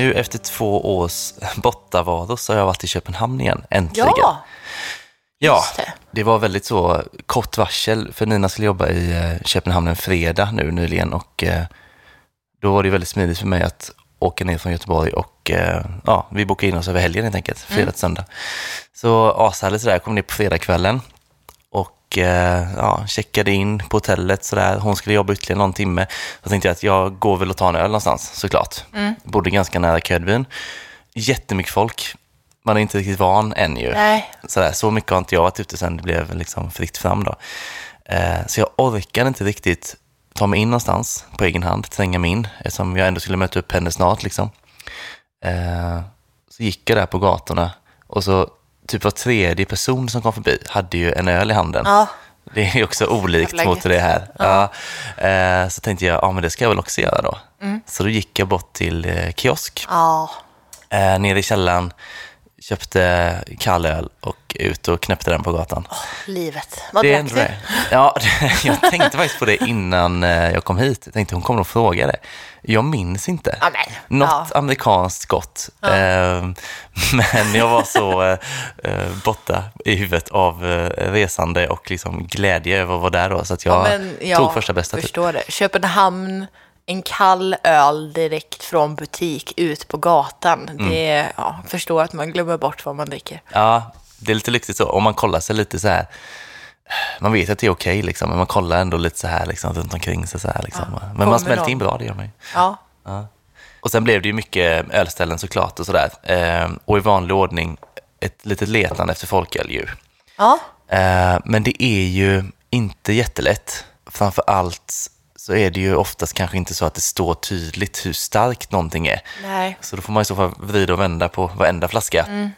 Nu efter två års bortavaro så har jag varit i Köpenhamn igen, äntligen. Ja, Ja, det. det var väldigt så kort varsel för Nina skulle jobba i eh, Köpenhamn en fredag nu nyligen och eh, då var det väldigt smidigt för mig att åka ner från Göteborg och eh, ja, vi bokade in oss över helgen helt enkelt, fredag till söndag. Så ashärligt sådär, jag kom ner på fredagskvällen och eh, ja, checkade in på hotellet sådär. Hon skulle jobba ytterligare någon timme. Då tänkte jag att jag går väl och tar en öl någonstans såklart. Bodde ganska nära Ködbyn. Jättemycket folk. Man är inte riktigt van än ju. Nej. Sådär, så mycket har inte jag varit ute sen det blev liksom fritt fram då. Eh, så jag orkade inte riktigt ta mig in någonstans på egen hand, tränga mig in, eftersom jag ändå skulle möta upp henne snart liksom. Eh, så gick jag där på gatorna och så typ var tredje person som kom förbi hade ju en öl i handen. Ja. Det är också olikt Jävla mot det här. Ja. Eh, så tänkte jag, ja men det ska jag väl också göra då. Så då gick jag bort till eh, kiosk Ja, eh, nere i källaren, köpte kall öl och ut och knäppte den på gatan. livet. Vad drack du? det. Ja, jag tänkte faktiskt på det innan eh, jag kom hit. Jag tänkte hon kommer nog fråga det. Jag minns inte. Ja, men, Något ja. amerikanskt gott. Eh, men jag var så eh, eh, borta i huvudet av resande och liksom glädje över att vara där då. Så att jag Ja, men jag tog första bästa. Typ. förstår det. Köpenhamn, en kall öl direkt från butik ut på gatan. Mm. Det ja, förstår att man glömmer bort vad man dricker. Ja, det är lite lyxigt så. Om man kollar sig lite så här. Man vet att det är okej liksom, men man kollar ändå lite så här liksom, runt omkring sig. Så här, liksom. men kommer man smälter in bra, det gör man ju. Ja, Och sen blev det ju mycket ölställen såklart och sådär. Eh, och i vanlig ordning ett litet letande efter folköl ju. ja. Eh, men det är ju inte jättelätt. Framför allt så är det ju oftast kanske inte så att det står tydligt hur starkt någonting är. nej. Så då får man i så fall vrida och vända på varenda flaska. Mm.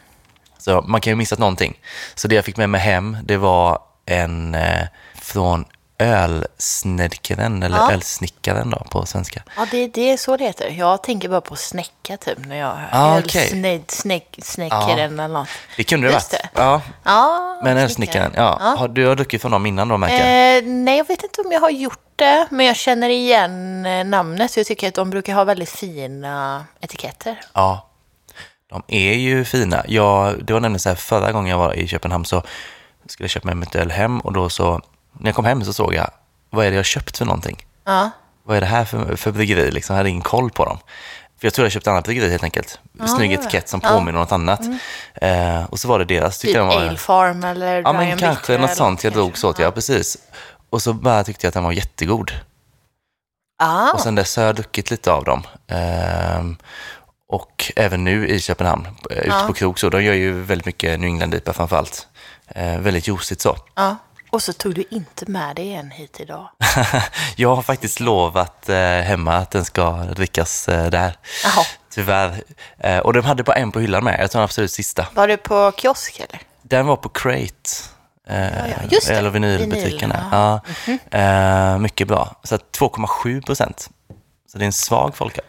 Så man kan ju missat någonting. Så det jag fick med mig hem, det var en eh, från ölsnedkaren, eller Ja. ölsnickaren då på svenska. Ja, det, det är så det heter. Jag tänker bara på snäcka typ när jag hör Ah, öl, okej. sned, snäck, snäckaren eller något. Det kunde det varit. Ja, Ja, men ölsnickaren. Ja. Har, du har druckit från dem innan då, märker? Eh, nej, jag vet inte om jag har gjort det, men jag känner igen eh, namnet. Så jag tycker att de brukar ha väldigt fina etiketter. Ja, de är ju fina. Jag, det var nämligen så här, förra gången jag var i Köpenhamn så skulle jag köpa med mig ett öl hem och då så, när jag kom hem så såg jag, vad är det jag har köpt för någonting? Ja, Vad är det här för, för bryggeri? Liksom, jag hade ingen koll på dem. För jag tror jag köpte annat bryggeri helt enkelt. Snygg ja. etikett som. Mm. påminner om något annat. Eh, och så var det deras. typ jag var, Ale Farm eller Ja, men kanske något sånt jag drog så åt, ja precis. Och så bara tyckte jag att den var jättegod. Ah, Och sen dess har jag druckit lite av dem. Ehm, och även nu i Köpenhamn, eh, ute Ja. på krog så. De gör ju väldigt mycket New England-IPA framför allt. Eh, väldigt juicigt så. ja. Och så tog du inte med dig en hit idag. jag har faktiskt lovat eh, hemma att den ska drickas eh, där. Jaha. Tyvärr. Eh, och de hade bara en på hyllan med. Jag tror den absolut sista. Var du på kiosk eller? Den var på Crate. Eh, ja, det. Eller vinylbutikerna. Vinyl, Ja. Eh, mycket bra. Så att 2,7 procent. Så det är en svag folköl.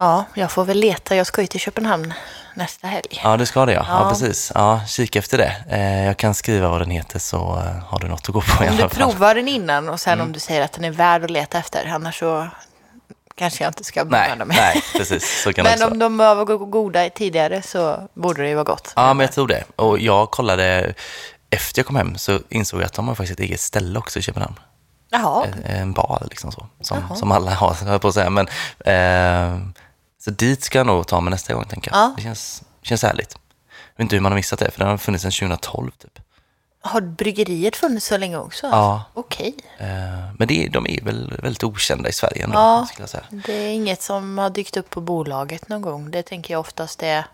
Ja, jag får väl leta. Jag ska ju till Köpenhamn nästa helg. Ja, det ska det ja. ja. Ja. precis. Ja, kika efter det. Eh, jag kan skriva vad den heter så eh, har du något att gå på i du alla fall. provar den innan och sen Mm. om du säger att den är värd att leta efter. Annars så kanske jag inte ska bemöda mig. nej, precis. Så kan Men om de var go- goda tidigare så borde det ju vara gott. Ja, men jag tror det. Och jag kollade, efter jag kom hem så insåg jag att de har faktiskt ett eget ställe också i Köpenhamn. Jaha, En bar liksom så, som, Jaha. som alla har, jag på att säga. Men, eh, så dit ska jag nog ta mig nästa gång, tänker jag. Ja. Det känns, känns härligt. Jag vet inte hur man har missat det, för den har funnits sedan 2012 typ. har bryggeriet funnits så länge också? Ja. Okej. Eh, men det, de är väl väldigt okända i Sverige ändå, Ja. skulle jag säga. Det är inget som har dykt upp på bolaget någon gång. Det tänker jag oftast är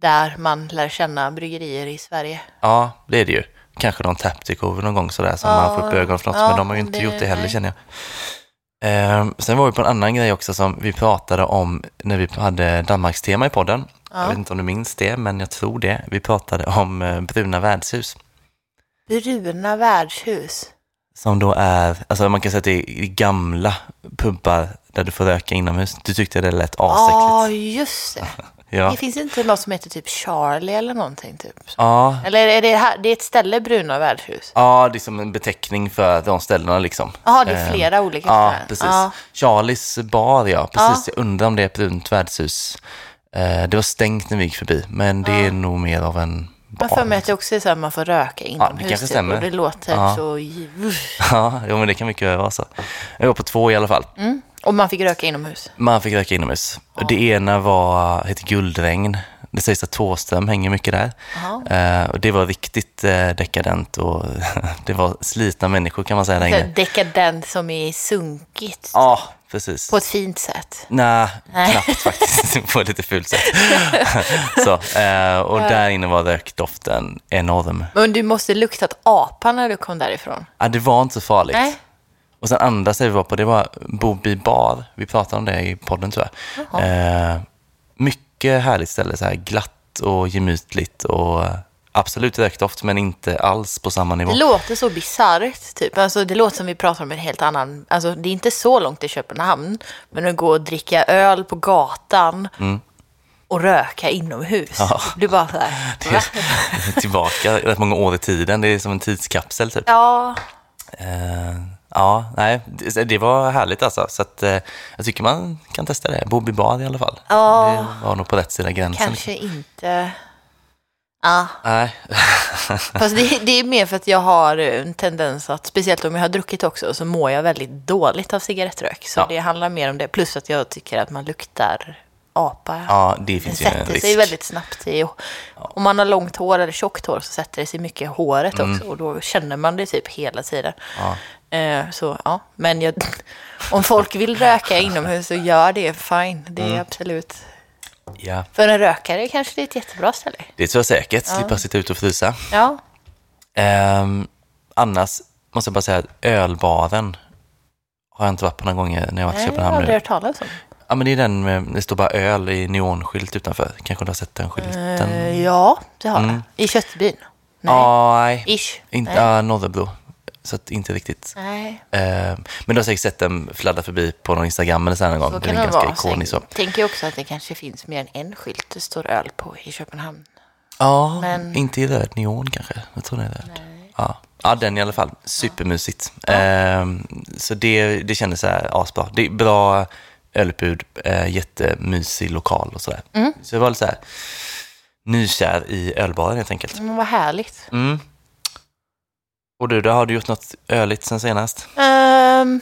där man lär känna bryggerier i Sverige. Ja, det är det ju. Kanske någon Taptic-over någon gång sådär som Ja, man får upp ögonen för något, ja, men de har ju inte det- gjort det heller nej. känner jag. Ehm, sen var vi på en annan grej också som vi pratade om när vi hade Danmarkstema i podden. Jag vet inte om du minns det, men jag tror det. Vi pratade om eh, bruna värdshus. Bruna värdshus. Som då är, alltså man kan säga att det är gamla pubbar där du får röka inomhus. Du tyckte det lät Ja, asäckligt. just det. Ja. Det finns inte något som heter typ Charlie eller någonting typ. Ja. Eller är det här, det är ett ställe, Bruna värdshus? ja, det är som en beteckning för de ställena liksom. Jaha, det är Eh, flera olika Ja, precis. Ja. Charlies bar, ja. Precis, jag undrar om det är ett brunt värdshus. Eh, det var stängt när vi gick förbi, men det är nog mer av en bar. Jag för mig att det också är så att man får röka inomhus. kanske typ, stämmer. Och det låter Ja. så... Ja, jo, men det kan mycket vara så. Jag var på två i alla fall. Mm. Och man fick röka inomhus. Man fick röka inomhus. Det ena var, heter Guldregn. Det sägs att Thåström hänger mycket där. Eh, och det var riktigt eh, dekadent och det var slitna människor kan man säga där Så här inne. Dekadent som är sunkigt. Ja, precis. På ett fint sätt. Nej, Nej. knappt faktiskt. på ett lite fult sätt. så, eh, och där inne var rökdoften enorm. Men du måste luktat apa när du kom därifrån. Ja, det var inte så farligt. Nej. Och sen andra stället vi var på, det var Bobi bar. Vi pratade om det i podden tror jag. Eh, mycket härligt ställe, så här glatt och gemytligt och absolut rökdoft, men inte alls på samma nivå. Det låter så bisarrt, typ. Alltså, det låter som vi pratar om en helt annan... Alltså, det är inte så långt till Köpenhamn, men att gå och dricka öl på gatan och röka inomhus. Mm. Ja. Blir bara så här... Är tillbaka rätt många år i tiden. Det är som en tidskapsel typ. Ja, Eh, ja, nej, det, det var härligt alltså. Så att, eh, jag tycker man kan testa det. Bobi bar i alla fall. Ja. Det var nog på rätt sida gränsen. kanske inte... Ja, Nej. fast det, det är mer för att jag har en tendens att, speciellt om jag har druckit också, så mår jag väldigt dåligt av cigarettrök. Så Ja. det handlar mer om det. Plus att jag tycker att man luktar apa. Ja, det Det finns ju en sätter risk. sig väldigt snabbt i. Om man har långt hår eller tjockt hår så sätter det sig mycket i håret också. Och då känner man det typ hela tiden. Mm. Ja. Eh, så ja, men jag, om folk vill röka inomhus så gör det, fine. Det är Mm. absolut... Ja, För en rökare kanske det är ett jättebra ställe. det tror jag säkert. Slippa sitta ute och frysa. Ja, Ehm, annars måste jag bara säga att ölbaren har jag inte varit på några gånger när jag varit i Nej, jag har Köpenhamn aldrig hört talas om. Ja, men det är den med, det står bara öl i neonskylt utanför. Kanske du har sett den skylten? Eh, ja, det har Mm. jag. I Köttbyn? Nej. Ja, nej. Ish? Inte, Nej. ja, Norrebro. Så att inte riktigt. Nej, Ehm, men du har säkert sett den fladda förbi på någon Instagram eller så här någon gång. så Den kan är det ganska vara. Sen tänker jag också att det kanske finns mer än en skylt det står öl på i Köpenhamn. Ja, Men- inte i röd neon kanske. Jag tror det är röd. Ja. ja, den i alla fall. Supermysigt. Ehm, så det, det kändes så här asbra. Det är bra ölutbud, eh, jättemysig lokal och sådär. Mm. Så jag var lite så här nykär i ölbaren helt enkelt. Men vad härligt. Mm. Och du, då har du gjort något öligt sen senast? Ehm,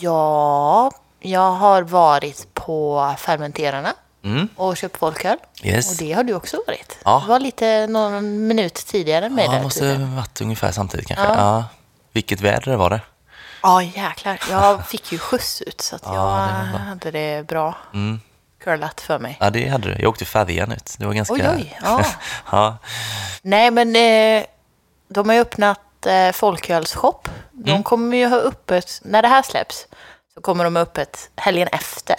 ja, jag har varit på Fermenterarna Mm. och köpt folköl. Yes. Och det har du också varit. Ja. Du var lite någon minut tidigare än mig Ja, det måste ha varit ungefär samtidigt kanske. Ja. Ja. Vilket väder det var det. Ja, jäklar. Jag fick ju skjuts ut så att Ja, jag det hade det bra Mm. curlat för mig. Ja, det hade du. Jag åkte färjan ut. Det var ganska... Oj, oj. Ja. ja. Nej, men eh, de har ju öppnat eh, folkölsshop. De Mm. kommer ju ha öppet, när det här släpps, så kommer de ha öppet helgen efter.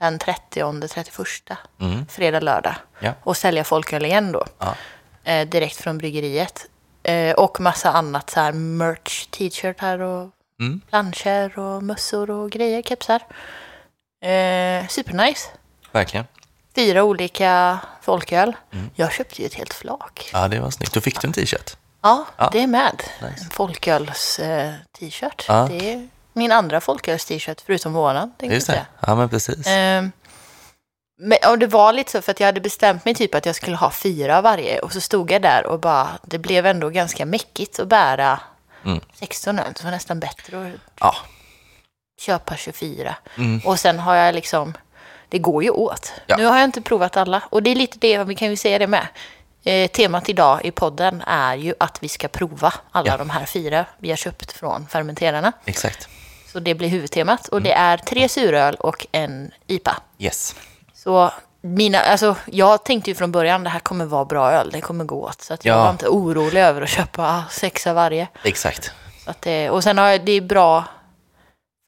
Den 30-31, Mm. fredag, lördag. Ja. Och sälja folköl igen då. Ja. Eh, direkt från bryggeriet. Eh, och massa annat så här merch, t-shirtar och Mm. planscher och mössor och grejer, kepsar. Eh, supernice. Verkligen. Fyra olika folköl. Mm. Jag köpte ju ett helt flak. Ja, det var snyggt. Då fick du en t-shirt. Ja, Ja. det är med. Nice. En folköls eh. Ja. Det är min andra folköls t-shirt, förutom våran. Just det. Ja, men precis. Ehm, men, och det var lite så för att jag hade bestämt mig typ att jag skulle ha fyra av varje. Och så stod jag där och bara, det blev ändå ganska mäckigt att bära Mm. 16 öl. Det var nästan bättre att Ja. köpa 24. Mm. Och sen har jag liksom, det går ju åt. Ja. Nu har jag inte provat alla. Och det är lite det, vi kan ju säga det med. Eh, temat idag i podden är ju att vi ska prova alla Ja. de här fyra vi har köpt från fermenterarna. Exakt. Så det blir huvudtemat. Och det Mm. är tre suröl och en IPA. Yes. Så mina, alltså, jag tänkte ju från början det här kommer vara bra öl, det kommer gå åt. Så att jag Ja. var inte orolig över att köpa sex av varje. Exakt. Att det, och sen har jag, det är bra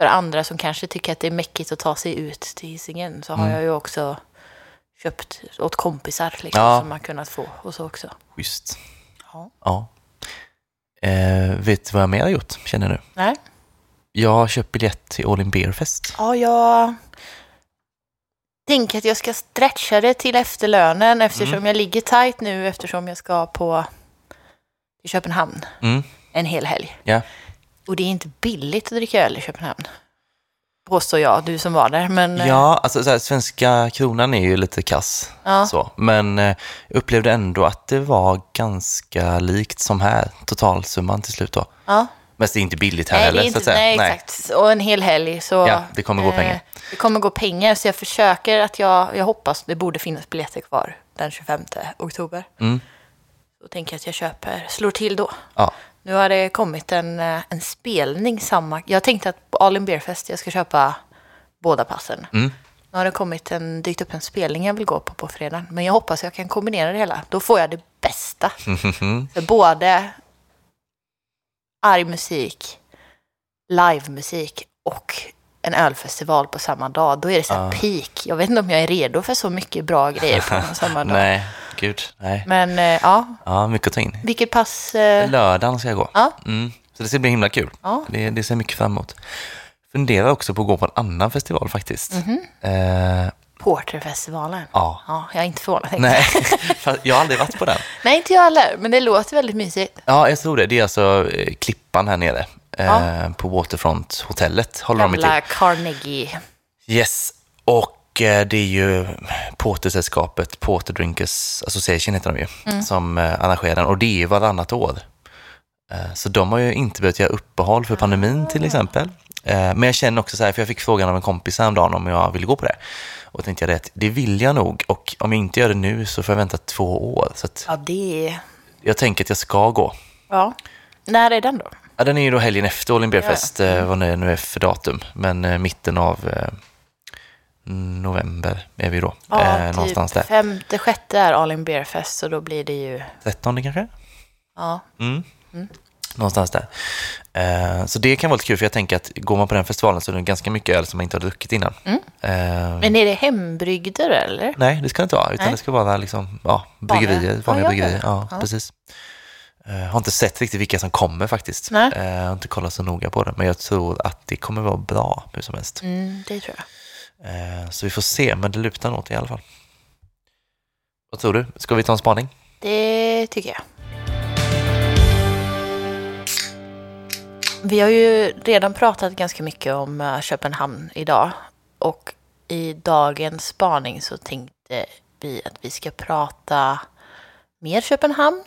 för andra som kanske tycker att det är mäckigt att ta sig ut till Hisingen. Så har Mm. jag ju också köpt åt kompisar liksom, Ja. som har kunnat få och så också. Schysst. Ja. Ja. Eh, vet du vad jag mer har gjort, känner du? Nej. Jag har köpt biljett till All In Beer Fest. Ja, jag tänker att jag ska stretcha det till efter lönen eftersom Mm. jag ligger tight nu eftersom jag ska på till Köpenhamn Mm. en hel helg. Ja. Och det är inte billigt att dricka öl i Köpenhamn. Påstår jag, du som var där. Men, eh, Ja, alltså så här, svenska kronan är ju lite kass. Ja. Så. Men eh, jag upplevde ändå att det var ganska likt som här, totalsumman till slut då. ja. Men det är inte billigt här Nej, heller, är så inte, att säga. nej, exakt. Och en hel helg så... Ja, det kommer gå pengar. Det kommer gå pengar, så jag försöker att jag... Jag hoppas det borde finnas biljetter kvar den 25 oktober. Mm. Då tänker jag att jag köper, slår till då. Ja. Nu har det kommit en, eh, en spelning samma... Jag tänkte att på All In Beer Fest jag ska köpa båda passen. Mm. Nu har det kommit en, dykt upp en spelning jag vill gå på på fredagen. Men jag hoppas jag kan kombinera det hela. Då får jag det bästa. För både arg musik, livemusik och en ölfestival på samma dag. Då är det så här Ah. peak. Jag vet inte om jag är redo för så mycket bra grejer på samma dag. Nej, gud. Nej. Men eh, ja, Ja, mycket att ta in. vilket pass... Eh, Lördagen ska jag gå. ja, Mm. Så det ska bli himla kul. Ja. Det, det ser mycket fram emot. Funderar också på att gå på en annan festival faktiskt. Mhm. Eh, Porterfestivalen. ja. Ja, jag är inte förvånad. Nej, jag har aldrig varit på den. Nej, inte jag heller. Men det låter väldigt mysigt. Ja, jag tror det. Det är alltså eh, Klippan här nere. Eh. På Waterfront-hotellet håller de till. Gamla Carnegie. Yes, och eh, det är ju Portersällskapet, Porter Drinkers Association heter de ju, Mm. som eh, arrangerar den. Och det är ju varannat år. Eh, Så de har ju inte behövt göra uppehåll för pandemin till exempel. Eh, Men jag känner också så här, för jag fick frågan av en kompis häromdagen om jag ville gå på det. Och tänkte jag det, det vill jag nog. Och om jag inte gör det nu så får jag vänta två år. Så att Ja, det jag tänker att jag ska gå. Ja. När är den då? Ja, den är ju då helgen efter All In Beer Ja. Fest, eh, vad det nu är för datum. Men eh, mitten av eh, november är vi då. Ja, eh, någonstans där. typ femte, sjätte är All In Beer Fest, så då blir det ju... 13 kanske? Ja. Mm. Någonstans där. Eh, så det kan vara lite kul, för jag tänker att går man på den festivalen så är det ganska mycket öl som man inte har druckit innan. Mm. Eh, Men är det hembrygder eller? nej, det ska det inte vara, utan Nej. det ska vara liksom, ja, bryggerier, Vanliga. vanliga Ja, bryggerier. Ja, Ja. precis. Eh, har inte sett riktigt vilka som kommer faktiskt. Nej. Eh, jag har inte kollat så noga på det, men jag tror att det kommer vara bra hur som helst. Mm, det tror jag. Eh, Så vi får se, men det lutar något i alla fall. Vad tror du? Ska vi ta en spaning? Det tycker jag. Vi har ju redan pratat ganska mycket om Köpenhamn idag. Och i dagens spaning så tänkte vi att vi ska prata mer Köpenhamn.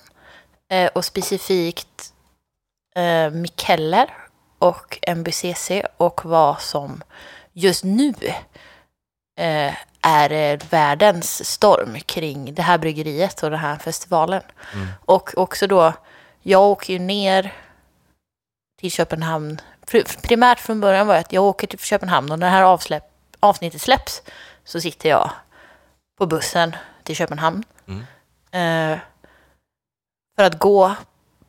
Eh, Och specifikt eh, Mikkeller och MBCC och vad som just nu eh, är eh, världens storm kring det här bryggeriet och den här festivalen. Mm. Och också då, jag åker ju ner till Köpenhamn. Pr- Primärt från början var det att jag åker till Köpenhamn och när det här avsläpp, avsnittet släpps så sitter jag på bussen till Köpenhamn. Mm. Eh, för att gå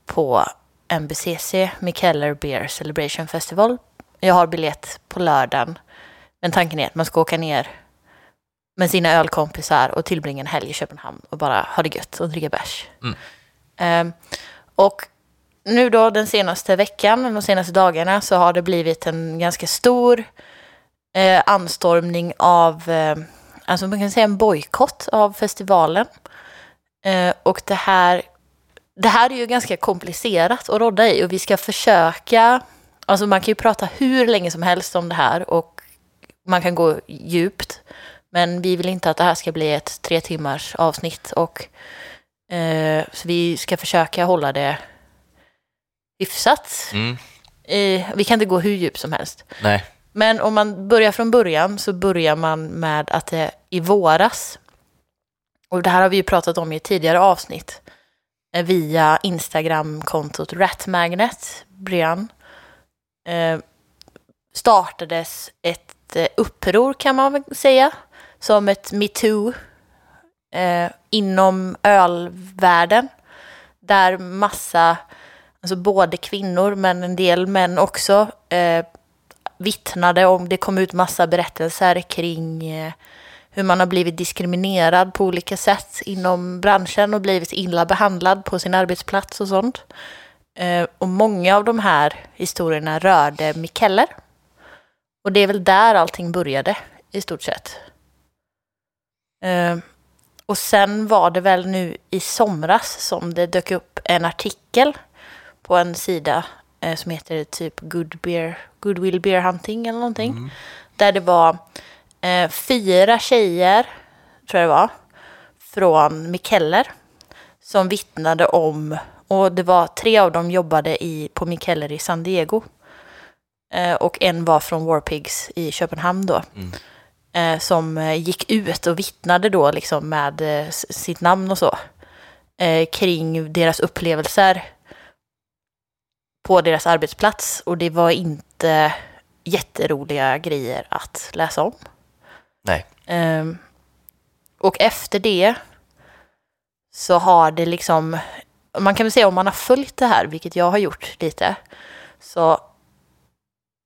på MBCC, Mikkeller Beer Celebration Festival. Jag har biljett på lördagen. Men tanken är att man ska åka ner med sina ölkompisar och tillbringa en helg i Köpenhamn och bara ha det gött och dricka bärs. Mm. Ehm, och nu då den senaste veckan, de senaste dagarna, så har det blivit en ganska stor eh, anstormning av, eh, alltså man kan säga en bojkott av festivalen. Eh, och det här, det här är ju ganska komplicerat att rodda i och vi ska försöka, alltså man kan ju prata hur länge som helst om det här och man kan gå djupt. Men vi vill inte att det här ska bli ett tre timmars avsnitt och eh, så vi ska försöka hålla det hyfsat. Mm. Eh, vi kan inte gå hur djupt som helst. Nej. Men om man börjar från början så börjar man med att det i våras, och det här har vi ju pratat om i ett tidigare avsnitt, Eh, via Instagram-kontot Ratmagnet, Brian, eh, startades ett eh, uppror kan man väl säga, som ett metoo eh, inom ölvärlden, där massa, alltså både kvinnor men en del män också, eh, vittnade om, det kom ut massa berättelser kring eh, hur man har blivit diskriminerad på olika sätt inom branschen och blivit illa behandlad på sin arbetsplats och sånt. Eh, och många av de här historierna rörde Mikkeller. Och det är väl där allting började i stort sett. Eh, och sen var det väl nu i somras som det dök upp en artikel på en sida eh, som heter typ Good Beer, Goodwill Beer Hunting eller någonting. Där det var eh, fyra tjejer, tror jag det var, från Mikkeller som vittnade om, och det var tre av dem jobbade i, på Mikkeller i San Diego. Eh, och en var från Warpigs i Köpenhamn då. Eh, som eh, gick ut och vittnade då liksom med eh, sitt namn och så. Eh, kring deras upplevelser på deras arbetsplats. Och det var inte jätteroliga grejer att läsa om. Nej. Ehm, och efter det så har det liksom, man kan väl säga om man har följt det här, vilket jag har gjort lite, så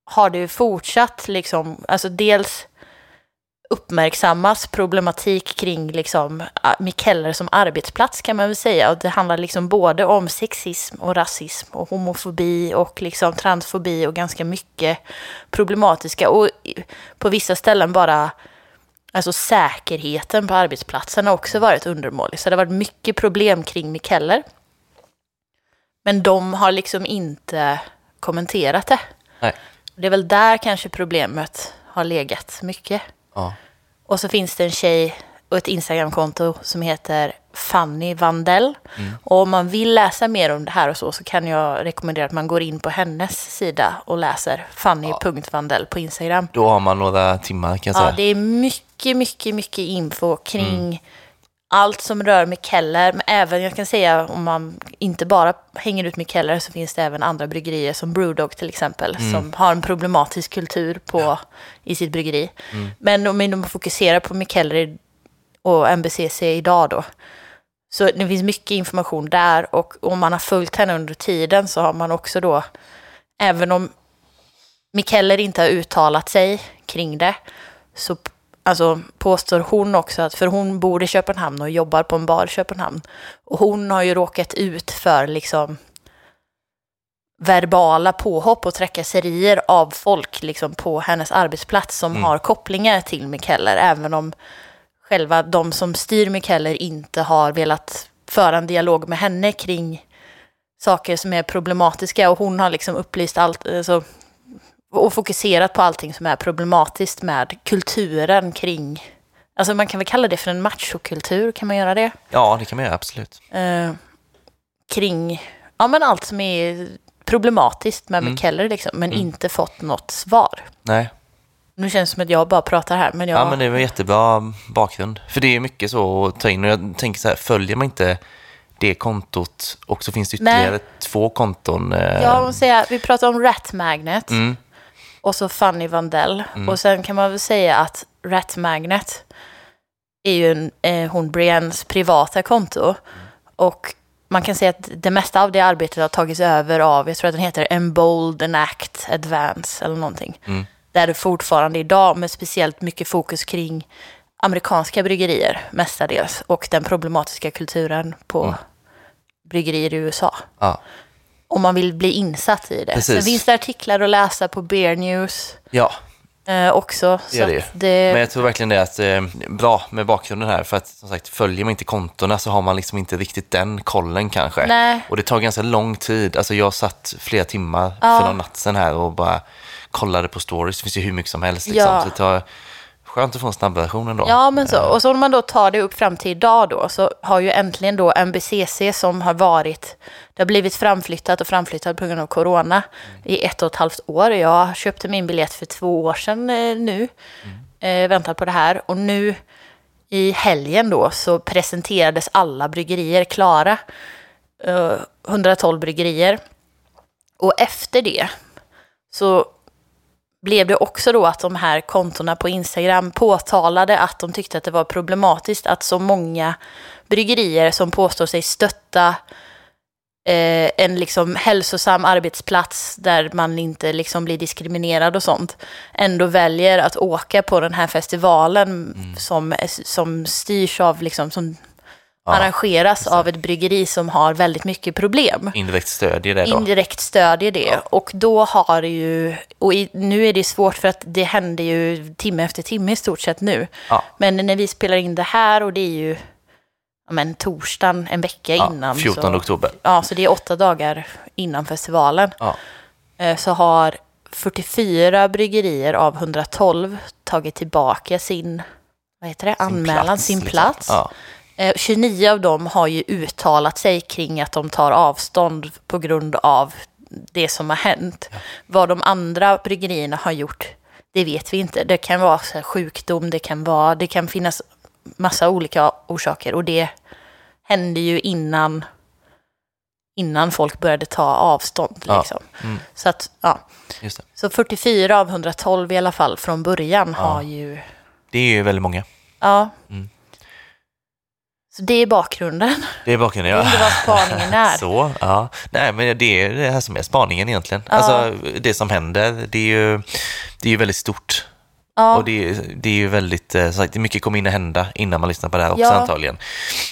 har det ju fortsatt liksom, alltså dels uppmärksammas problematik kring liksom ah, Mikkeller som arbetsplats kan man väl säga. Och det handlar liksom både om sexism och rasism och homofobi och liksom transfobi och ganska mycket problematiska och på vissa ställen bara Alltså säkerheten på arbetsplatsen har också varit undermålig. Så det har varit mycket problem kring Mikkeller. Men de har liksom inte kommenterat det. Nej. Det är väl där kanske problemet har legat mycket. Ja. Och så finns det en tjej och ett Instagramkonto som heter Fanny Vandell. Och om man vill läsa mer om det här och så, så kan jag rekommendera att man går in på hennes sida och läser fanny.vandell på Instagram. Då har man några timmar kan jag Ja, säga. det är mycket, mycket, mycket info kring allt som rör Mikkeller. Men även, jag kan säga, om man inte bara hänger ut Mikkeller så finns det även andra bryggerier som Brewdog till exempel. Som har en problematisk kultur på, i sitt bryggeri. Men om man fokuserar på Mikkeller i- och MBCC idag då. Så det finns mycket information där och om man har följt henne under tiden så har man också då, även om Mikkeller inte har uttalat sig kring det, så alltså, påstår hon också att, för hon bor i Köpenhamn och jobbar på en bar i Köpenhamn, och hon har ju råkat ut för liksom verbala påhopp och trakasserier av folk liksom, på hennes arbetsplats som har kopplingar till Mikkeller, även om själva de som styr Mikkeller inte har velat föra en dialog med henne kring saker som är problematiska och hon har liksom upplyst allt, alltså, och fokuserat på allting som är problematiskt med kulturen kring, alltså man kan väl kalla det för en machokultur, kan man göra det? Ja, det kan man göra, absolut. Eh, kring, ja men allt som är problematiskt med Mm. Mikkeller liksom, men Mm. inte fått något svar. Nej. Nu känns det som att jag bara pratar här, men jag... Ja, men det var jättebra bakgrund. För det är mycket så att ta in. Och jag tänker så här, följer man inte det kontot och så finns det ytterligare Nej. två konton. Eh, Jag måste säga, vi pratar om Rat Magnet mm, och så Fanny Vandell. Och sen kan man väl säga att Rat Magnet är ju en, eh, hon Briennes privata konto. Och man kan säga att det mesta av det arbetet har tagits över av, jag tror att den heter Embold and Act Advance eller någonting. Mm. Där det fortfarande idag med speciellt mycket fokus kring amerikanska bryggerier mestadels och den problematiska kulturen på Mm. bryggerier i USA ja. om man vill bli insatt i det. Precis. Sen finns det artiklar att läsa på Beer News ja, eh, också. Det så det. det, men jag tror verkligen det är att, eh, bra med bakgrunden här. För att som sagt, följer man inte kontona så har man liksom inte riktigt den kollen kanske. Nej. Och det tar ganska lång tid. Alltså jag satt flera timmar Ja. för någon natt sen här och bara kollade på stories. Det finns ju hur mycket som helst. Liksom. Ja. Så det tar, skönt att få en snabb version ändå. Ja, men så. Och så om man då tar det upp fram till idag då, så har ju äntligen då MBCC som har varit, det har blivit framflyttat och framflyttat på grund av corona i ett och ett halvt år. Jag köpte min biljett för två år sedan eh, nu, eh, väntat på det här. Och nu i helgen då så presenterades alla bryggerier klara. Eh, 112 bryggerier. Och efter det så blev det också då att de här kontona på Instagram påtalade att de tyckte att det var problematiskt att så många bryggerier som påstår sig stötta eh, en liksom hälsosam arbetsplats där man inte liksom blir diskriminerad och sånt, ändå väljer att åka på den här festivalen som, som styrs av liksom, som arrangeras av ett bryggeri som har väldigt mycket problem. Indirekt stödjer det då. Indirekt stödjer det. Och då har det ju, och i, nu är det svårt för att det händer ju timme efter timme i stort sett nu. Ja. Men när vi spelar in det här och det är ju ja, men, torsdagen en vecka Ja, innan. 14 så, oktober. Ja, så det är åtta dagar innan festivalen. Ja. Eh, Så har 44 bryggerier av 112 tagit tillbaka sin, vad heter det, anmälan, sin liksom. plats. Ja. Eh, 29 av dem har ju uttalat sig kring att de tar avstånd på grund av det som har hänt. Vad de andra bryggerierna har gjort, det vet vi inte. Det kan vara sjukdom, det kan, vara, det kan finnas massa olika orsaker. Och det hände ju innan, innan folk började ta avstånd. Ja. Liksom. Mm. Så, att, ja. Så 44 av 112 i alla fall från början har ju... det är ju väldigt många. Ja. Mm. Så det är bakgrunden. Det är bakgrunden, Det är ja. vad spaningen är. Så, ja. Nej, men det är det här som är spaningen egentligen. Ja. Alltså, det som händer, det är ju, det är ju väldigt stort. Ja. Och det det är ju väldigt, eh, sagt, mycket kommer in att hända innan man lyssnar på det här också Ja. antagligen.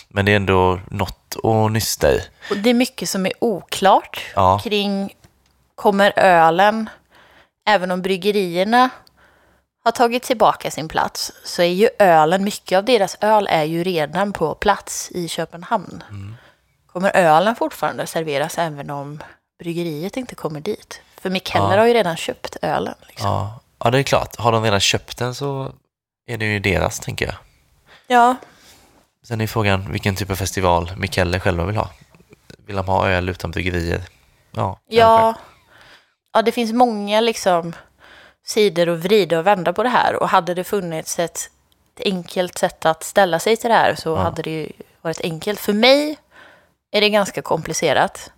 Men det är ändå något att nysta i. Och det är mycket som är oklart Ja. kring kommer ölen, även om bryggerierna har tagit tillbaka sin plats, så är ju ölen, mycket av deras öl är ju redan på plats i Köpenhamn. Mm. Kommer ölen fortfarande serveras även om bryggeriet inte kommer dit? För Mikkeller Ja. har ju redan köpt ölen. Liksom. Ja. ja, det är klart. Har de redan köpt den så är det ju deras, tänker jag. Ja. Sen är frågan vilken typ av festival Mikaelle själva vill ha. Vill de ha öl utan bryggerier? Ja, Ja. ja, det finns många liksom sidor och vrida och vända på det här. Och hade det funnits ett, enkelt sätt att ställa sig till det här så Ja. hade det ju varit enkelt. För mig är det ganska komplicerat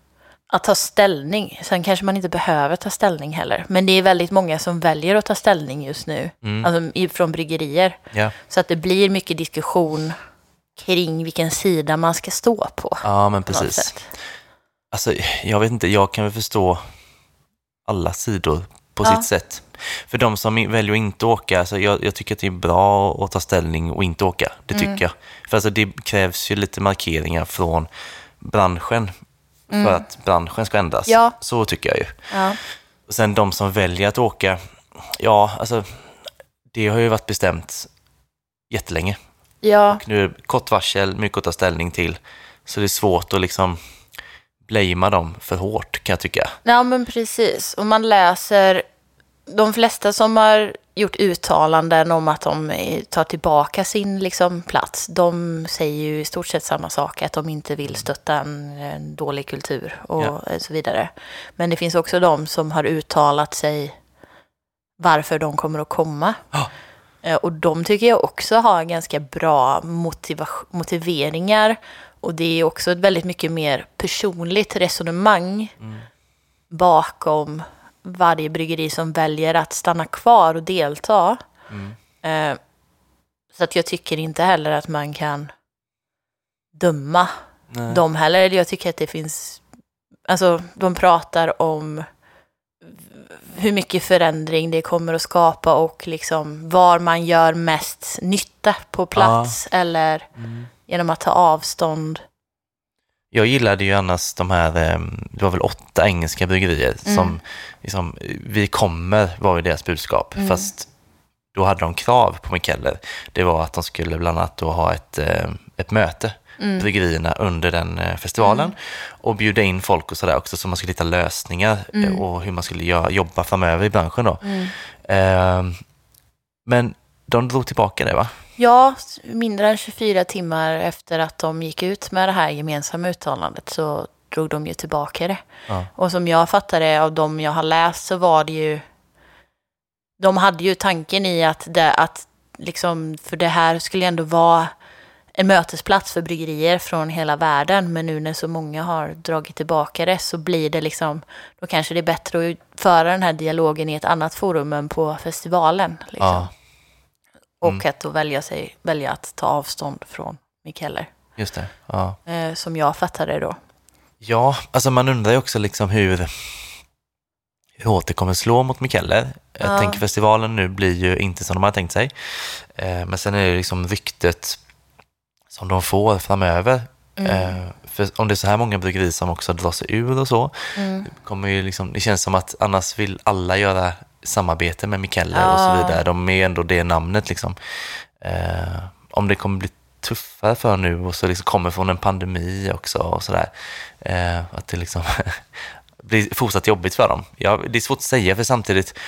att ta ställning. Sen kanske man inte behöver ta ställning heller. Men det är väldigt många som väljer att ta ställning just nu. Mm. Alltså från bryggerier. Ja. Så att det blir mycket diskussion kring vilken sida man ska stå på. ja, men precis. Alltså, jag vet inte, jag kan väl förstå alla sidor på Ja. sitt sätt. För de som väljer att inte åka, alltså jag, jag tycker att det är bra att ta ställning och inte åka. Det Mm. tycker jag. För alltså det krävs ju lite markeringar från branschen för att branschen ska ändras. Mm. Ja. Så tycker jag ju. Ja. Och sen de som väljer att åka, ja, alltså det har ju varit bestämt jättelänge. Ja. Och nu är det kort varsel, mycket att ta ställning till. Så det är svårt att liksom blamea dem för hårt kan jag tycka. Ja, men precis. Och man läser, de flesta som har gjort uttalanden om att de eh, tar tillbaka sin liksom, plats, de säger ju i stort sett samma sak, att de inte vill stötta en, en dålig kultur och Ja. så vidare. Men det finns också de som har uttalat sig varför de kommer att komma. Eh, Och de tycker jag också har ganska bra motiveringar. Och det är också ett väldigt mycket mer personligt resonemang Mm. bakom varje bryggeri som väljer att stanna kvar och delta. Mm. Eh, Så att jag tycker inte heller att man kan döma Nej. dem heller. Jag tycker att det finns, alltså de pratar om hur mycket förändring det kommer att skapa och liksom var man gör mest nytta på plats eller Mm. Genom att ta avstånd. Jag gillade ju annars de här, eh, det var väl åtta engelska bryggerier Mm. som, liksom, vi kommer var ju deras budskap. Mm. Fast då hade de krav på Mikeller. Det var att de skulle bland annat då ha ett, eh, ett möte, Mm. bryggerierna, under den eh, festivalen. Och bjuda in folk och sådär också, så man skulle hitta lösningar eh, Mm. och hur man skulle göra, jobba framöver i branschen då. Mm. Eh, men de drog tillbaka det va? Ja, mindre än 24 timmar efter att de gick ut med det här gemensamma uttalandet så drog de ju tillbaka det. Ja. Och som jag fattar det av de jag har läst så var det ju... De hade ju tanken i att, det, att liksom, för det här skulle ändå vara en mötesplats för bryggerier från hela världen. Men nu när så många har dragit tillbaka det så blir det liksom, då kanske det är bättre att föra den här dialogen i ett annat forum än på festivalen. Liksom. Ja, Och Mm. att då välja, sig, välja att ta avstånd från Mikeller. just det. Ja. Eh, som jag fattade det då. Ja, alltså man undrar ju också liksom hur, hur hårt det kommer slå mot Mikeller. Jag Ja. tänker festivalen nu blir ju inte som de har tänkt sig. Eh, men sen är det liksom ryktet som de får framöver. Mm. Eh, för om det är så här många bryggerier som också drar sig ur och så, Mm. det, kommer ju liksom, det känns som att annars vill alla göra samarbete med Mikkeller och så Ja. vidare. De är ändå det namnet liksom. Eh, om det kommer bli tuffare för nu och så liksom kommer från en pandemi också och sådär. Eh, att det liksom blir fortsatt jobbigt för dem. Ja, det är svårt att säga för samtidigt,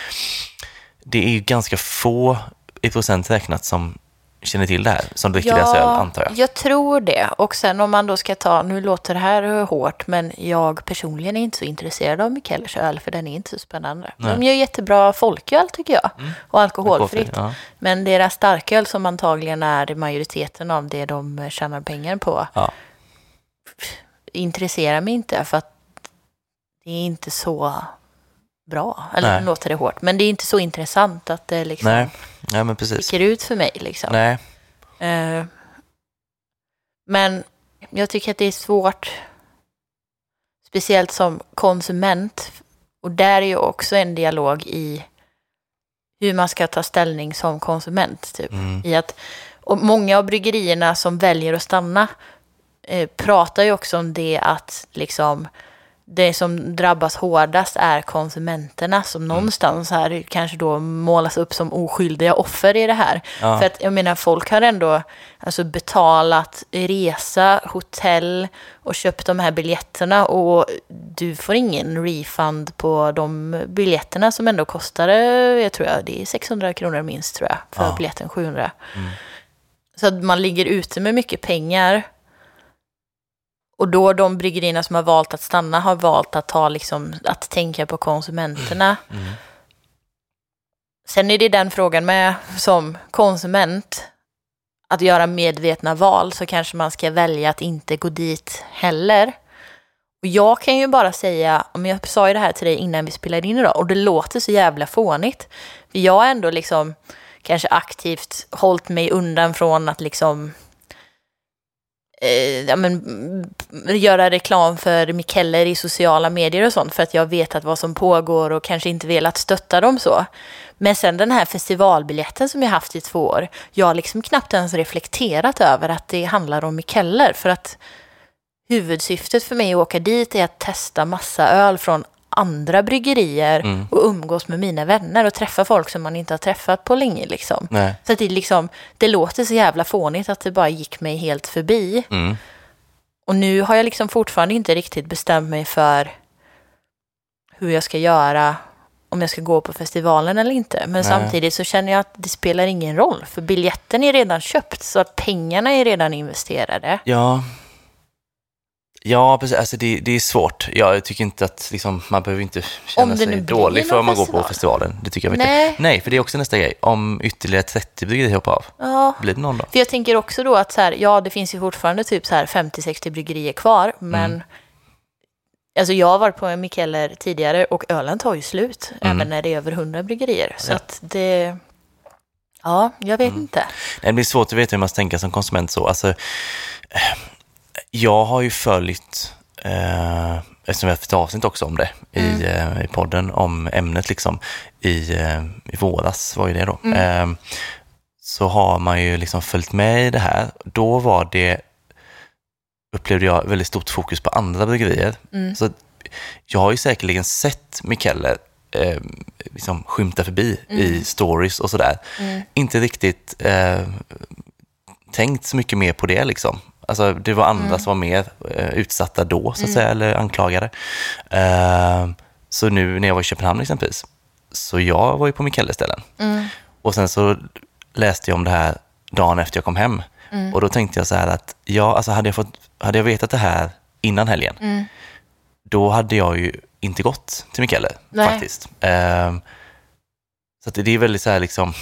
det är ju ganska få i procent räknat som känner till det här, som dricker deras öl antar jag. jag tror det. Och sen om man då ska ta, nu låter det här hårt, men jag personligen är inte så intresserad av Mikellers öl, för den är inte så spännande. Nej. De gör jättebra folköl tycker jag, och alkoholfritt. Ja. Men deras starköl som antagligen är majoriteten av det de tjänar pengar på, Ja. intresserar mig inte för att det är inte så bra. Eller Nej. låter det hårt, men det är inte så intressant att det liksom Nej. Nej, men precis. sticker ut för mig. Liksom. Nej. Eh, men jag tycker att det är svårt, speciellt som konsument. Och där är ju också en dialog i hur man ska ta ställning som konsument. Typ. Mm. I att, och många av bryggerierna som väljer att stanna eh, pratar ju också om det att liksom det som drabbas hårdast är konsumenterna som någonstans här kanske då målas upp som oskyldiga offer i det här. Ja. För att jag menar folk har ändå alltså, betalat resa, hotell och köpt de här biljetterna och du får ingen refund på de biljetterna som ändå kostade, jag tror jag, det är 600 kronor minst tror jag, för Ja. biljetten 700. Mm. Så att man ligger ute med mycket pengar. Och då de bryggerierna som har valt att stanna har valt att, ta liksom, att tänka på konsumenterna. Mm. Sen är det den frågan med som konsument, att göra medvetna val så kanske man ska välja att inte gå dit heller. Och jag kan ju bara säga, om jag sa ju det här till dig innan vi spelade in idag, och det låter så jävla fånigt. För jag har ändå liksom kanske aktivt hållit mig undan från att liksom eh, ja, men, göra reklam för mikeller i sociala medier och sånt för att jag vet att vad som pågår och kanske inte velat stötta dem så. Men sen den här festivalbiljetten som jag haft i två år, jag har liksom knappt ens reflekterat över att det handlar om mikeller för att huvudsyftet för mig att åka dit är att testa massa öl från andra bryggerier Mm. och umgås med mina vänner och träffa folk som man inte har träffat på länge liksom. Nej. Så att det, liksom, det låter så jävla fånigt att det bara gick mig helt förbi. Mm. Och nu har jag liksom fortfarande inte riktigt bestämt mig för hur jag ska göra om jag ska gå på festivalen eller inte. Men Nej. samtidigt så känner jag att det spelar ingen roll, för biljetten är redan köpt, så att pengarna är redan investerade. Ja. Ja, precis. Alltså det, det är svårt. Jag tycker inte att liksom, man behöver inte känna sig dålig för om man går på festival. festivalen. Det tycker jag inte. Nej. Nej, för det är också nästa grej. Om ytterligare 30 bryggerier hoppar av, Ja, blir det någon då? för jag tänker också då att så här, ja, det finns ju fortfarande typ så här 50-60 bryggerier kvar, men Mm. Alltså jag har varit på en Mikkeller tidigare och ölen tar ju slut, Mm. även när det är över 100 bryggerier. Så Ja. att det... Ja, jag vet Mm. inte. Nej, det blir svårt att veta hur man ska tänka som konsument så. Alltså, jag har ju följt, eh, eftersom vi har haft ett avsnitt också om det i, eh, i podden, om ämnet liksom, i, eh, i våras var ju det då. Eh, så har man ju liksom följt med i det här. Då var det, upplevde jag, väldigt stort fokus på andra bryggerier. Mm. Så jag har ju säkerligen sett Mikkeller eh, liksom skymta förbi i stories och sådär. Mm. Inte riktigt eh, tänkt så mycket mer på det liksom. Alltså det var andra som var mer eh, utsatta då så att säga, eller anklagade. Eh, så nu när jag var i Köpenhamn exempelvis, så jag var ju på Mikkeller-ställen. Mm. Och sen så läste jag om det här dagen efter jag kom hem. Mm. Och då tänkte jag så här att, ja, alltså hade jag, fått, hade jag vetat det här innan helgen, Mm. då hade jag ju inte gått till Mikkeller Nej. faktiskt. Ehm, så det är väldigt så här liksom,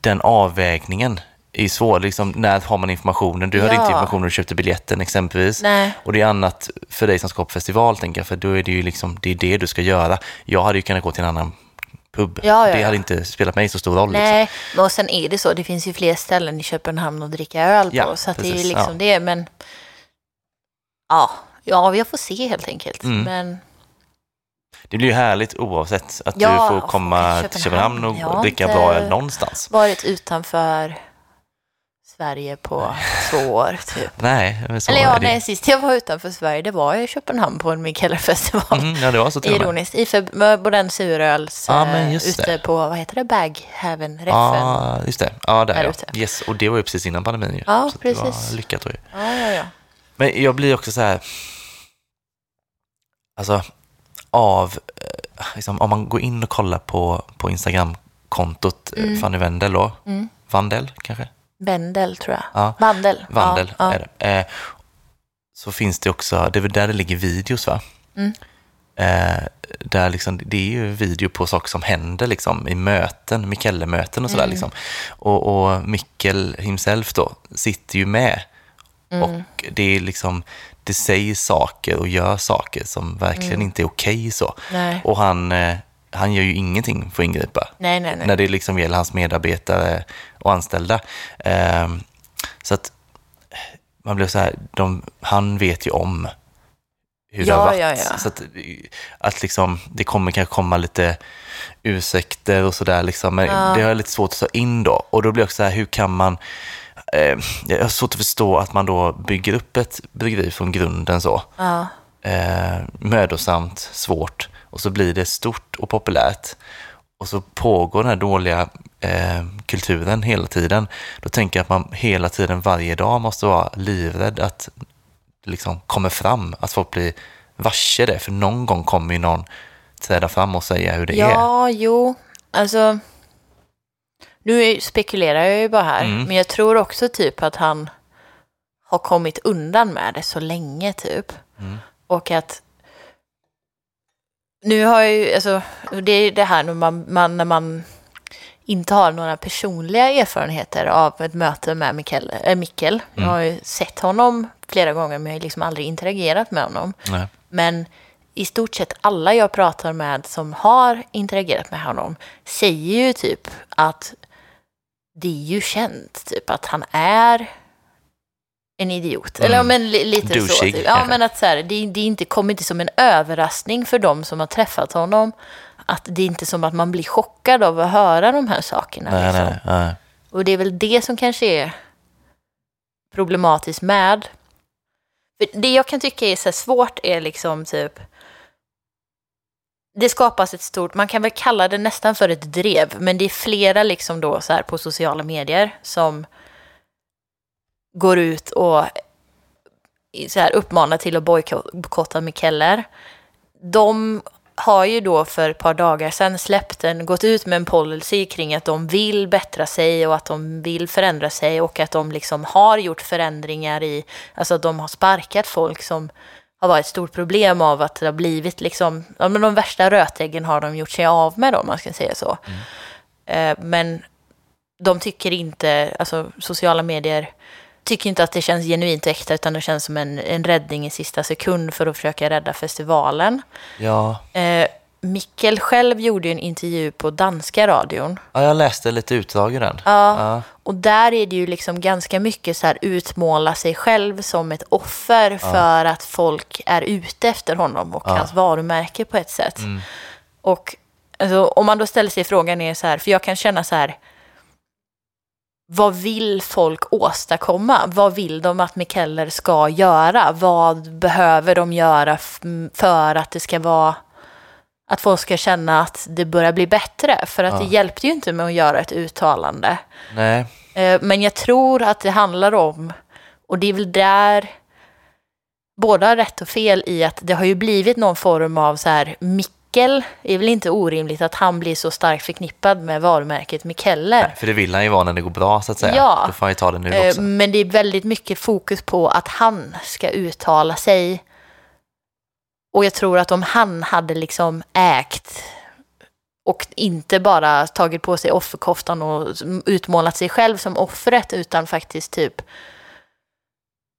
den avvägningen är svår. Liksom, när har man informationen? Du hade Ja. inte informationen när du köpte biljetten exempelvis. Nej. Och det är annat för dig som ska på festival, tänker jag, för då är det ju liksom, det är det du ska göra. Jag hade ju kunnat gå till en annan pub. Ja, ja, det hade inte spelat mig så stor roll. Liksom. Nej, men och sen är det så, det finns ju fler ställen i Köpenhamn att dricka öl på, Ja, så att det är ju precis, liksom det, men ja, ja, jag får se helt enkelt. Mm. Men Det blir ju härligt oavsett att du får få komma till Köpenhamn. Köpenhamn och Jag har dricka inte- bra öl någonstans. varit utanför Sverige på två år typ. Nej, men så Eller ja, det. nej, sist jag var utanför Sverige, det var i Köpenhamn på en Mikkeller-festival. Mm, ja, det var så till. Ironiskt, i Feb- på den suröls Ja, men eh, just ute det. på, vad heter det, Baghaven, Reffen. Ja, just det. Ja, där Där ja. ute. Yes, och det var ju precis innan pandemin ju. Ja, så Det precis. var lyckat då ju. Ja, ja, ja. Men jag blir också så här, alltså av, eh, liksom, om man går in och kollar på, på Instagram-kontot mm. Fanny Wendel då, Mm. Vandel kanske? Vendel tror jag. Ja. Vandel. Vandel ja, är det. Eh, så finns det också, det är väl där det ligger videos va? Mm. Eh, där liksom, det är ju video på saker som händer liksom, i möten, Mikkelle-möten och sådär. Mm. Liksom. Och, och Mikkel himself då sitter ju med. Mm. Och det är liksom, det säger saker och gör saker som verkligen Mm. inte är okej så. Nej. Och han, eh, han gör ju ingenting för att ingripa nej, nej, nej. när det liksom gäller hans medarbetare och anställda. Ehm, så att man blir så här, de, han vet ju om hur det Ja, har varit. ja, ja. Så att, att liksom, det kommer kanske komma lite ursäkter och sådär, liksom, men det har jag lite svårt att ta in då. Och då blir jag också så här, hur kan man eh, jag har svårt att förstå att man då bygger upp ett bryggeri från grunden så. Eh, mödosamt, svårt och så blir det stort och populärt. Och så pågår den här dåliga eh, kulturen hela tiden. Då tänker jag att man hela tiden, varje dag, måste vara livrädd att det liksom kommer fram, att folk blir varse det. För någon gång kommer ju någon träda fram och säga hur det är. Ja, jo. Alltså, nu spekulerar jag ju bara här, Mm. men jag tror också typ att han har kommit undan med det så länge typ. Mm. Och att nu har jag ju, alltså, det är det här när man, man, när man inte har några personliga erfarenheter av ett möte med Mikkel. Äh, Mikkel. Jag Mm. har ju sett honom flera gånger, men jag har liksom aldrig interagerat med honom. Nej. Men i stort sett alla jag pratar med som har interagerat med honom säger ju typ att det är ju känt typ att han är en idiot. Mm. Eller men li- lite så. Douchig, Typ. Ja, kanske. men att så här, det, det inte, kommer inte som en överraskning för dem som har träffat honom. Att det är inte som att man blir chockad av att höra de här sakerna. Nej, liksom. nej, nej. Och det är väl det som kanske är problematiskt med. För det jag kan tycka är så svårt är liksom typ det skapas ett stort, man kan väl kalla det nästan för ett drev, men det är flera liksom då så här på sociala medier som går ut och så här uppmanar till att bojkotta Mikkeller. De har ju då för ett par dagar sedan släppt en, gått ut med en policy kring att de vill bättra sig och att de vill förändra sig och att de liksom har gjort förändringar i, alltså att de har sparkat folk som har varit ett stort problem av att det har blivit liksom, ja men de värsta rötäggen har de gjort sig av med då, om man ska säga så. Eh, men de tycker inte, alltså sociala medier tycker inte att det känns genuint och äkta utan det känns som en, en räddning i sista sekund för att försöka rädda festivalen. Ja. Eh, Mikkel själv gjorde ju en intervju på danska radion. ja, jag läste lite utdrag ur den. Ja, Ja. och där är det ju liksom ganska mycket så här utmåla sig själv som ett offer för att folk är ute efter honom och Ja. hans varumärke på ett sätt. Mm. Och alltså, om man då ställer sig frågan är så här, för jag kan känna så här, vad vill folk åstadkomma? Vad vill de att Mikkeller ska göra? Vad behöver de göra för att det ska vara att folk ska känna att det börjar bli bättre? För att Ja. det hjälpte ju inte med att göra ett uttalande. Nej. Eh, Men jag tror att det handlar om, och det är väl där båda har rätt och fel i att det har ju blivit någon form av så här Mikkel, det är väl inte orimligt att han blir så starkt förknippad med varumärket Mikkeller. Nej, för det vill han ju vara när det går bra så att säga. Ja. Då får han ju ta det nu Eh, också. Men det är väldigt mycket fokus på att han ska uttala sig. Och jag tror att om han hade liksom ägt och inte bara tagit på sig offerkoftan och utmålat sig själv som offret utan faktiskt typ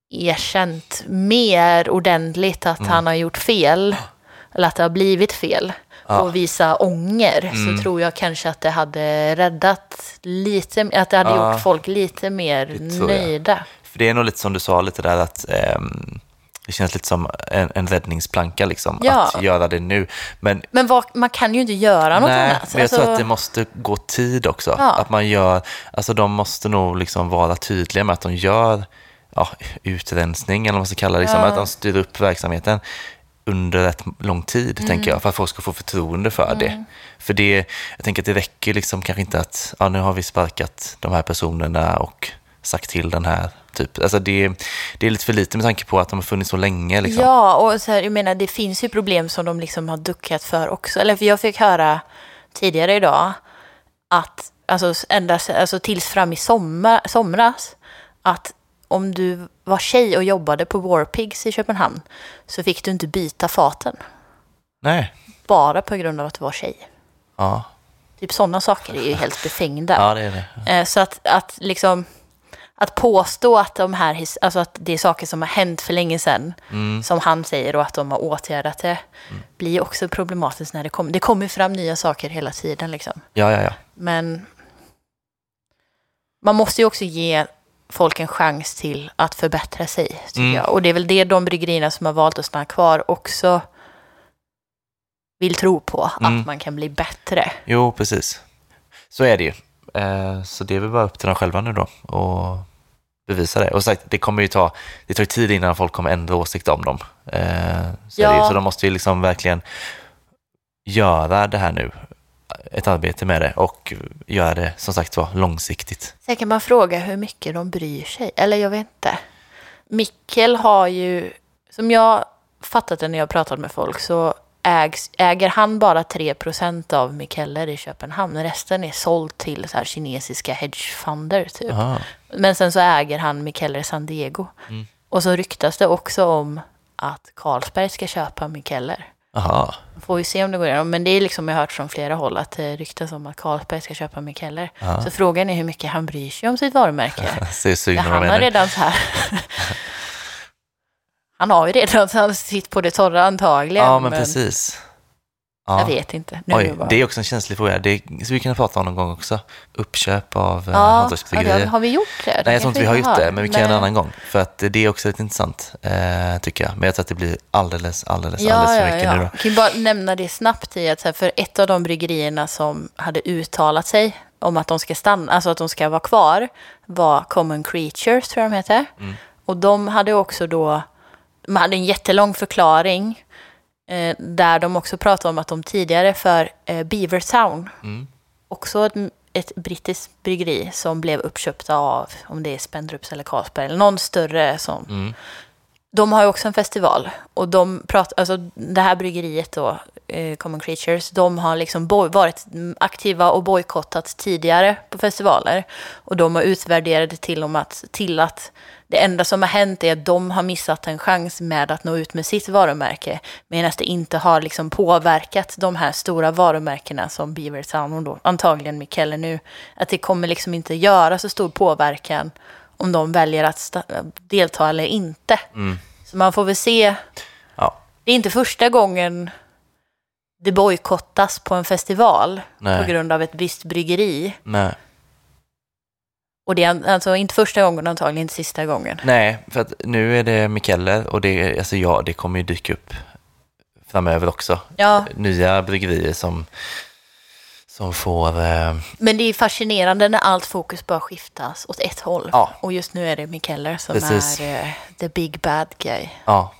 erkänt mer ordentligt att Mm. han har gjort fel eller att det har blivit fel Ja. och visa ånger Mm. så tror jag kanske att det hade räddat lite, att det hade Ja. gjort folk lite mer jag. nöjda. För det är nog lite som du sa lite där att ehm, det känns lite som en, en räddningsplanka liksom, Ja. att göra det nu. Men Men vad, man kan ju inte göra något Nej, annat. men jag tror Alltså, att det måste gå tid också. Ja. Att man gör, alltså de måste nog liksom vara tydliga med att de gör ja, utrensning, eller vad man ska kalla det, liksom, Ja. att de styr upp verksamheten under rätt lång tid, Mm. tänker jag, för att folk ska få förtroende för det. För det, jag tänker att det räcker liksom kanske inte att, ja, nu har vi sparkat de här personerna och sagt till den här, typ. Alltså det, det är lite för lite med tanke på att de har funnits så länge. Liksom. Ja, och så här, jag menar det finns ju problem som de liksom har duckat för också. Eller för jag fick höra tidigare idag att, alltså ända alltså tills fram i sommar, somras, att om du var tjej och jobbade på Warpigs i Köpenhamn så fick du inte byta faten. Nej. Bara på grund av att du var tjej. Ja. Typ sådana saker är ju helt befängda. ja, det är det. Eh, Så att, att liksom att påstå att de här, alltså att det är saker som har hänt för länge sedan, Mm. som han säger, och att de har åtgärdat det, blir också problematiskt när det kommer. Det kommer fram nya saker hela tiden liksom. Ja, ja, ja. Men man måste ju också ge folk en chans till att förbättra sig, tycker Mm. jag. Och det är väl det de bryggerierna som har valt att stanna kvar också vill tro på, Mm. att man kan bli bättre. Jo, precis. Så är det ju. Eh, Så det är väl bara upp till dem själva nu då och bevisa det. Och sagt, det kommer ju ta, det tar ju tid innan folk kommer ändra åsikt om dem. Eh, Så. Ja. så de måste ju liksom verkligen göra det här nu, ett arbete med det och göra det som sagt var långsiktigt. Sen kan man fråga hur mycket de bryr sig. Eller jag vet inte. Mikkel har ju, som jag fattat det när jag pratat med folk, så ägs, äger han bara 3% av Mikkeller i Köpenhamn. Resten är såld till så här kinesiska hedgefonder typ. Aha. Men sen så äger han Mikkeller San Diego. Mm. Och så ryktas det också om att Carlsberg ska köpa Mikkeller. Aha. Får vi se om det går igenom. Men det är liksom jag har hört från flera håll att det ryktas om att Carlsberg ska köpa Mikkeller. Ja. Så frågan är hur mycket han bryr sig om sitt varumärke. Han har redan så här... han har ju redan sitt på det torra antagligen. Ja, men precis. Ja. Jag vet inte. Nu Oj, det bara... det är också en känslig fråga. Det ska vi kunna prata om någon gång också. Uppköp av ja, Ja, ja, hantverksbryggerier. det- har vi gjort det? Nej, jag tror inte vi har gjort det, men vi kan göra det en annan gång. För att det är också lite intressant, eh, tycker jag. Men jag tror att det blir alldeles, alldeles, Ja, alldeles för ja, mycket ja. nu då. Jag kan ju bara nämna det snabbt i att för ett av de bryggerierna som hade uttalat sig om att de ska stanna, alltså att de ska vara kvar, var Common Creatures, tror jag de heter. Mm. Och de hade också då, de hade en jättelång förklaring eh, där de också pratade om att de tidigare för eh, Beavertown, Mm. också ett, ett brittiskt bryggeri som blev uppköpta av, om det är Spendrups eller Carlsberg, eller någon större sån. Mm. De har ju också en festival och de pratar, alltså det här bryggeriet då, eh, Common Creatures, de har liksom varit aktiva och bojkottat tidigare på festivaler. Och de har utvärderat det till, om att, till att det enda som har hänt är att de har missat en chans med att nå ut med sitt varumärke. Medan det inte har liksom påverkat de här stora varumärkena som Beavertown och då antagligen Mikkeller nu. Att det kommer liksom inte göra så stor påverkan om de väljer att delta eller inte. Mm. Så man får väl se. Ja, Det är inte första gången det bojkottas på en festival på nej, grund av ett visst bryggeri. nej. Och det är alltså inte första gången, antagligen inte sista gången. Nej, för att nu är det Mikkeller och det, alltså ja, det kommer ju dyka upp framöver också. Ja, Nya bryggerier som, som får... Eh, men det är fascinerande när allt fokus bara skiftas åt ett håll. Ja. Och just nu är det Mikeller som Precis. är eh, the big bad guy. ja,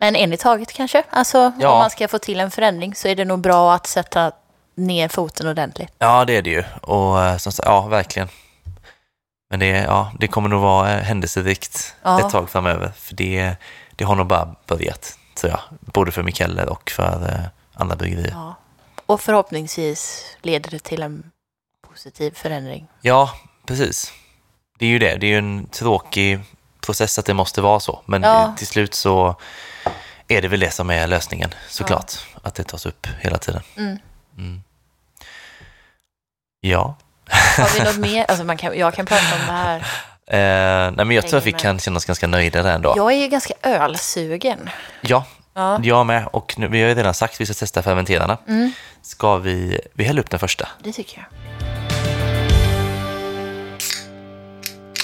Men en i taget kanske. Alltså Ja. om man ska få till en förändring så är det nog bra att sätta ner foten ordentligt. ja, det är det ju. Och eh, som sagt, ja, verkligen. Men det, ja, det kommer nog vara eh, händelserikt Ja. ett tag framöver. För det, det har nog bara börjat, tror jag. Både för Mikkeller och för eh, andra bryggerier. Ja. Och förhoppningsvis leder det till en positiv förändring. Ja, precis. Det är ju det. Det är ju en tråkig process att det måste vara så. Men Ja. till slut så är det väl det som är lösningen, såklart. Att det tas upp hela tiden. Mm. Mm. Ja. Har vi något mer? Alltså man kan, jag kan prata om det här. Eh, nej, men jag tror att vi med. kan känna oss ganska nöjda där ändå. Jag är ju ganska ölsugen. Ja, Ja. jag med. Och nu, vi har ju redan sagt att vi ska testa fermenterarna. Mm, Ska vi, vi häller upp den första. det tycker jag.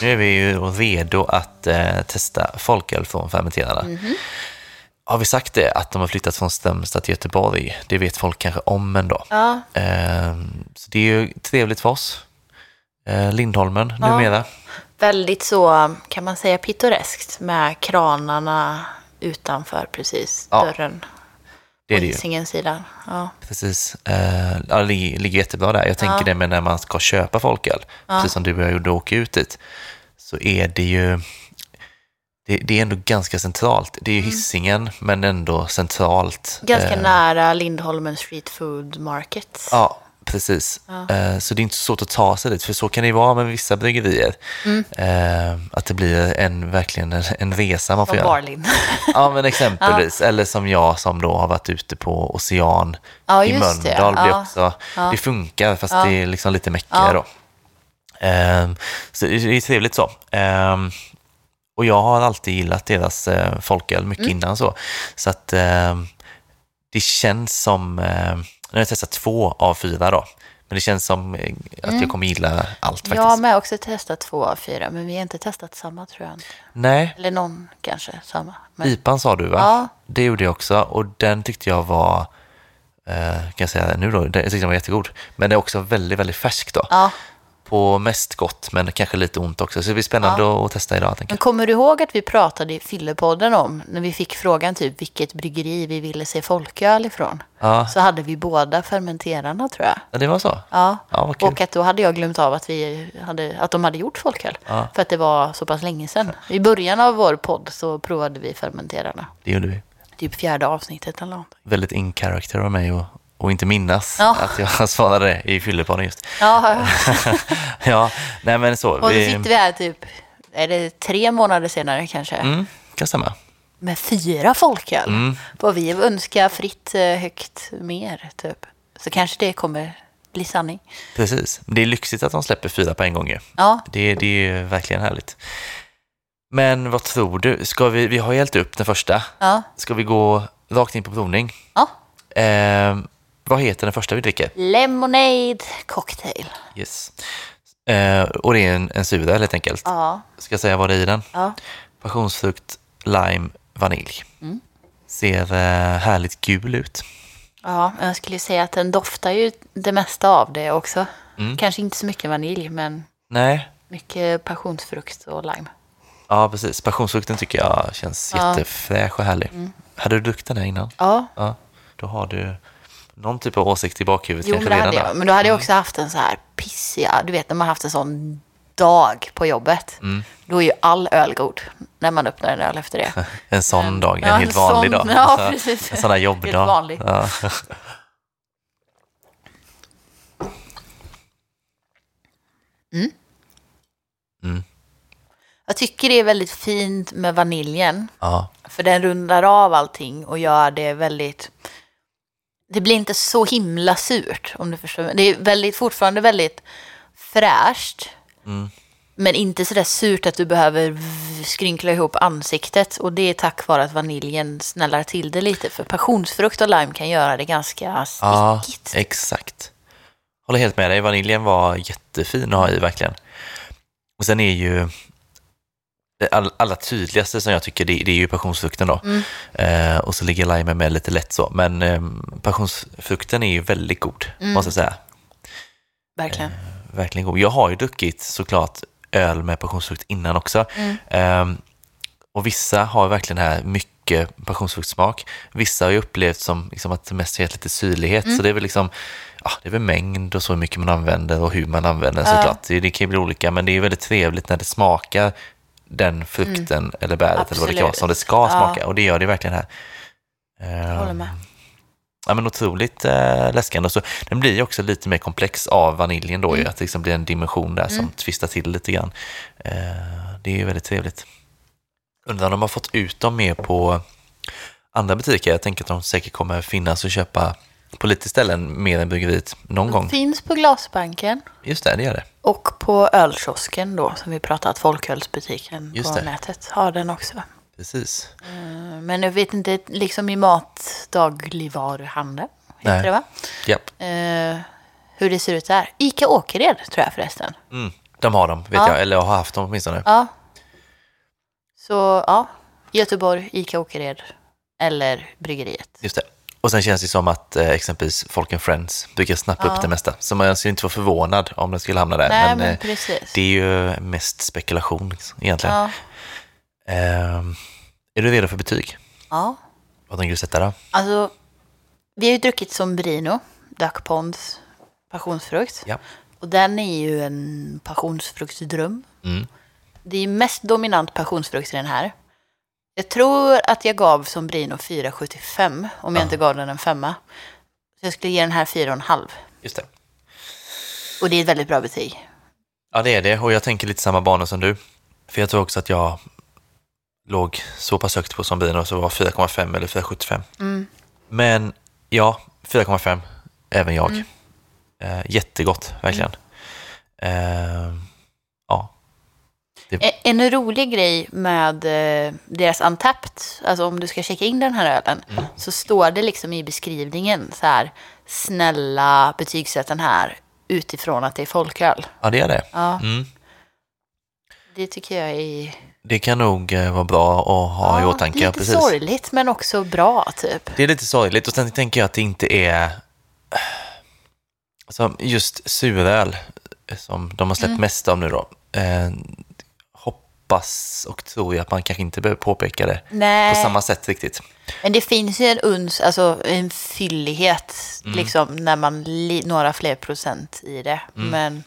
Nu är vi ju redo att eh, testa folköl från fermenterarna. Mhm. Har vi sagt det, att de har flyttat från Strömstad till Göteborg? Det vet folk kanske om ändå. Ja, Eh, så det är ju trevligt för oss. Eh, Lindholmen Ja. numera. väldigt så, kan man säga, pittoreskt med kranarna utanför precis Ja, dörren. Det är det ju. Hisingens sida. Ja. Precis. Eh, ja, det ligger, ligger jättebra där. Jag tänker Ja. det med när man ska köpa folköl, precis som du och jag gjorde och åka ut dit, så är det ju det, det är ändå ganska centralt. Det är ju Hisingen, men ändå centralt. Mm. Ganska Eh, nära Lindholmen Street Food Market. Ja, precis. Eh, Så det är inte så svårt att ta sig dit, för så kan det ju vara med vissa bryggerier. Mm. Eh, Att det blir en, verkligen en, en resa man får Från göra. Barlin. Ja, men exempelvis. Eller som jag som då har varit ute på Ocean Ja, i det. Mölndal. Ja. också, Det funkar, fast Ja. det är liksom lite mäckigare Ja. då. Ehm, så det det är trevligt så. Och jag har alltid gillat deras uh, folköl mycket Mm. innan så. Så att ehm, det känns som, uh, nu har jag testat två av fyra då, men det känns som eh, att jag kommer gilla allt faktiskt. Jag har med också testat två av fyra, men vi har inte testat samma tror jag. Nej, Eller någon kanske samma. Men, IPan sa du va? Ja. Det gjorde jag också och den tyckte jag var, eh, kan jag säga nu då, den- jag tyckte den var jättegod. Men det är också väldigt, väldigt färsk då. ja. På mest gott, men kanske lite ont också. Så det blir spännande att testa idag, Men kommer du ihåg att vi pratade i Fyllepodden om, när vi fick frågan typ vilket bryggeri vi ville se folköl ifrån? Ja, Så hade vi båda fermenterarna tror jag. ja, det var så. Ja, Ja, och att då hade jag glömt av att, vi hade, att de hade gjort folköl. Ja. För att det var så pass länge sedan. I början av vår podd så provade vi fermenterarna. Det gjorde vi. Typ fjärde avsnittet eller något. Väldigt in character av mig och, och inte minnas Ja. att jag svarade i fyllepodden just. Ja, ja. nej men så. och så sitter vi här typ, är det tre månader senare kanske? Mm, kan stämma. Med fyra folköl. Mm. Vad vi önskar fritt eh, högt mer typ. Så kanske det kommer bli sanning. Precis. Det är lyxigt att de släpper fyra på en gång ju. Ja, Det, det är ju verkligen härligt. Men vad tror du? Ska vi, vi har hällt upp den första. ja, Ska vi gå rakt in på provning? ja. Eh, vad heter den första vi dricker? Lemonade cocktail. Yes. Eh, och det är en, en suröl helt enkelt. Ja, Ska jag säga vad det är i den? ja. Passionsfrukt, lime, vanilj. Mm. Ser eh, härligt gul ut. Ja, jag skulle säga att den doftar ju det mesta av det också. Mm. Kanske inte så mycket vanilj, men Nej, mycket passionsfrukt och lime. ja precis. Passionsfrukten tycker jag känns Ja. jättefräsch och härlig. Mm. Hade du druckit den här innan? Ja, Ja. Då har du någon typ av åsikt i bakhuvudet jo, men kanske det redan jag. Men då hade jag också haft en så här pissiga, du vet när man haft en sån dag på jobbet. Mm. Då är ju all öl god när man öppnar en öl efter det. En sån Men- dag, en ja, helt en vanlig sån- dag. ja, precis. En sån där jobbdag. Helt vanlig. Ja. Jag tycker det är väldigt fint med vaniljen. ja, För den rundar av allting och gör det väldigt... Det blir inte så himla surt om du förstår. Det är väldigt, fortfarande väldigt fräscht. Mm. Men inte sådär surt att du behöver skrynkla ihop ansiktet. Och det är tack vare att vaniljen snällar till det lite. För passionsfrukt och lime kan göra det ganska ja, stickigt. exakt. Håller helt med dig. Vaniljen var jättefin att ha i verkligen. Och sen är ju all, allra tydligaste som jag tycker, det, det är ju passionsfrukten då. Mm. Eh, och så ligger limen med lite lätt så. Men eh, passionsfrukten är ju väldigt god, Mm. måste jag säga. Verkligen. Verkligen god. Jag har ju druckit såklart öl med passionsfrukt innan också. Mm. Ehm, och vissa har verkligen här mycket passionsfruktsmak. Vissa har ju upplevt som liksom att det mest är lite syrlighet. Mm. Så det är väl liksom, ja, det är väl mängd och så hur mycket man använder och hur man använder Ja. såklart. Det, det kan ju bli olika, men det är väldigt trevligt när det smakar den frukten eller bäret eller vad det kan vara Mm. Som det ska Ja. smaka. Och det gör det verkligen här. Jag håller Ehm, med. Ja, men otroligt eh, läskande. Så, den blir ju också lite mer komplex av vaniljen då, ju, att det liksom blir en dimension där som tvistar till lite grann. Eh, det är ju väldigt trevligt. Undrar om de har fått ut dem mer på andra butiker. Jag tänker att de säkert kommer finnas och köpa på lite ställen mer än bryggeriet någon gång. Finns på Glasbanken. Just det, det gör det. Och på ölkiosken då, som vi pratat, folkölsbutiken Just på det. nätet, har den också. Precis. Eh, Men jag vet inte, liksom i mat dagligvaruhandeln, heter Nej. det va? Japp. Eh, hur det ser ut där. Ica Åkered tror jag förresten. Mm. De har dem, vet Ja. jag. Eller har haft dem åtminstone. Ja. Så ja, Göteborg, Ica Åkered eller Bryggeriet. Just det. Och sen känns det som att eh, exempelvis Folk and Friends brukar snappa Ja. upp det mesta. Så man skulle inte vara förvånad om den skulle hamna där. Nej, men men, eh, det är ju mest spekulation liksom, egentligen. Ja. Ehm, är du redo för betyg? ja. Vad tänker du sätta då? Alltså, vi har ju druckit Sombrino, Duck Ponds passionsfrukt. Ja. Och den är ju en passionsfruktsdröm. Mm. Det är ju mest dominant passionsfrukt i den här. Jag tror att jag gav Sombrino 4,75 om jag Ja. inte gav den en femma. Så jag skulle ge den här 4,5. Just det. Och det är ett väldigt bra betyg. Ja, det är det. Och jag tänker lite samma banor som du. För jag tror också att jag låg så pass högt på Sombino så var 4,5 eller 4,75. Mm. Men ja, 4,5. Även jag. Mm. Eh, jättegott, verkligen. Eh, ja. E- En rolig grej med eh, deras Untapped, alltså om du ska checka in den här ölen, Mm. så står det liksom i beskrivningen så här, snälla betygsätt den här utifrån att det är folköl. ja, det är det. Ja, Mm. det tycker jag är Det kan nog eh, vara bra att ha i ja, åtanke. lite precis. sorgligt men också bra typ. Det är lite sorgligt och sen tänker jag att det inte är alltså just suröl som de har släppt Mm. mest av nu då. Hoppas och tror jag att man kanske inte behöver påpeka det Nej, på samma sätt riktigt. men det finns ju en uns, alltså en fyllighet Mm. liksom när man li- några fler procent i det. Mm. Men,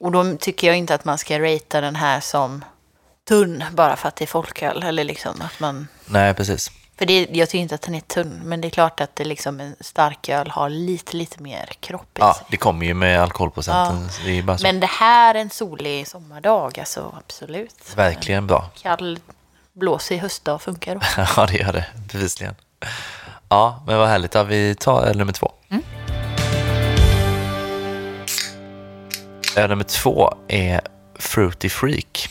och då tycker jag inte att man ska ratea den här som tunn bara för att det är folköl. Eller liksom att man, Nej, precis. För det, jag tycker inte att den är tunn, men det är klart att det liksom en starköl har lite, lite mer kropp i Ja, sig. det kommer ju med alkoholprocenten. så Det är bara så. Men det här är en solig sommardag, alltså absolut. Verkligen bra. Kall, blåsig höstdag funkar då. Ja, det gör det. Bevisligen. Ja, men vad härligt. Ja, vi tar öl nummer två. Mm. Öl nummer två är Fruity Freak.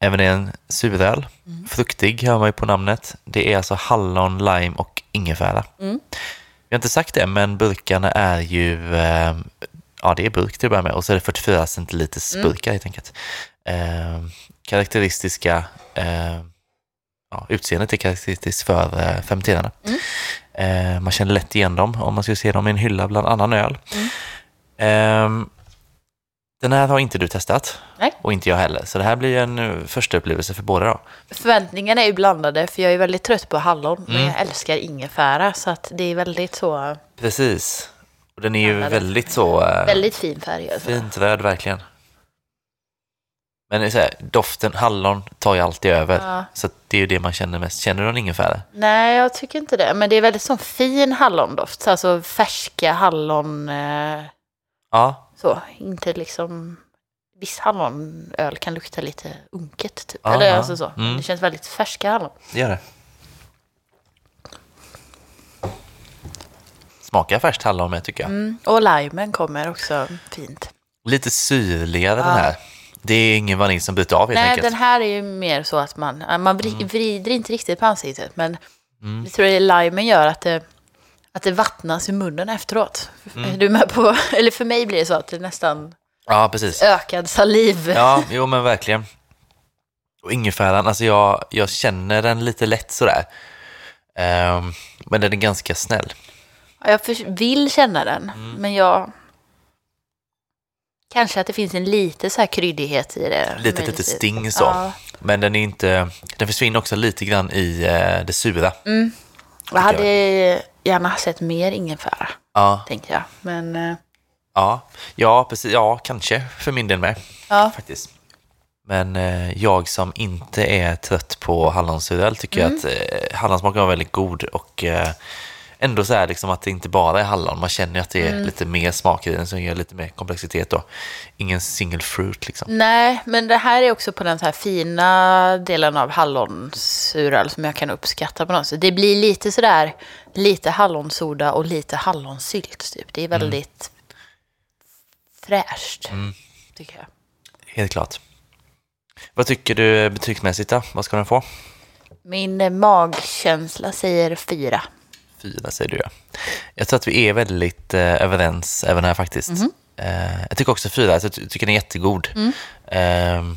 Även det är en suröl. Mm. Fruktig hör man ju på namnet. Det är alltså hallon, lime och ingefära. Mm. Vi har inte sagt det, men burkarna är ju... Eh, ja, det är burk till att börja med. Och så är det 44 centiliters Mm. burkar helt enkelt. Eh, karaktäristiska... Eh, ja, utseendet är karaktäristiskt för eh, fermenterarna. Mm. Eh, man känner lätt igen dem om man skulle se dem i en hylla bland annan öl. Mm. Den här har inte du testat Nej. och inte jag heller, så det här blir en eh, första upplevelse för båda då. Förväntningarna är ju blandade, för jag är väldigt trött på hallon, men Mm. jag älskar ingefära, så att det är väldigt så, Precis. Och den är ju Blandade. väldigt så eh, väldigt fin färg. Alltså. fint röd verkligen. Men så här, doften, hallon tar ju alltid över. Ja. Så det är ju det man känner mest. Känner du någon ingefära? Nej, jag tycker inte det, men det är väldigt sån fin hallondoft, alltså färska hallon, eh, Ja, så, inte liksom, viss hallonöl kan lukta lite unket, typ. Ja, eller alltså så, Mm. det känns väldigt färska hallon. det gör det. Smakar färskt hallon med tycker jag. Mm. Och limen kommer också fint. Lite syrligare den Ja. här. Det är ingen vanilj som bryter av helt Nej, enkelt. den här är ju mer så att man, man vri- vrider inte riktigt på ansiktet, men Mm. jag tror är limen gör att det, att det vattnas i munnen efteråt. Mm. Är du med på, eller för mig blir det så att det nästan Ja, precis. ökad saliv. Ja, jo men verkligen. Och ingefäran, alltså jag, jag känner den lite lätt sådär. Ehm, men den är ganska snäll. Jag vill känna den, Mm. men jag... Kanske att det finns en lite så här kryddighet i det. Lite, lite sting så. Ja. Men den är inte, den försvinner också lite grann i eh, det sura. Mm. Jag hade gärna sett mer ingefära, Ja, tänkte jag. Men eh, ja, ja, precis. Ja, kanske för min del med ja, faktiskt. Men eh, jag som inte är trött på hallonsuröl tycker Mm. att eh, hallonsmaken var väldigt god och ändå så är liksom att det inte bara är hallon. Man känner att det är Mm. lite mer smak i den som ger lite mer komplexitet då. Ingen single fruit liksom. nej, men det här är också på den så här fina delen av hallonsuröl som jag kan uppskatta på något sätt. Det blir lite sådär, lite hallonsoda och lite hallonsylt typ. Det är väldigt fräscht, Mm. tycker jag. Helt klart. Vad tycker du betygsmässigt då? Vad ska den få? Min magkänsla säger fyra. Fyra säger du ja. Jag tror att vi är väldigt eh, överens även här faktiskt. Mhm. Eh, jag tycker också fyra, alltså, jag ty- tycker den är jättegod. Mm. Eh,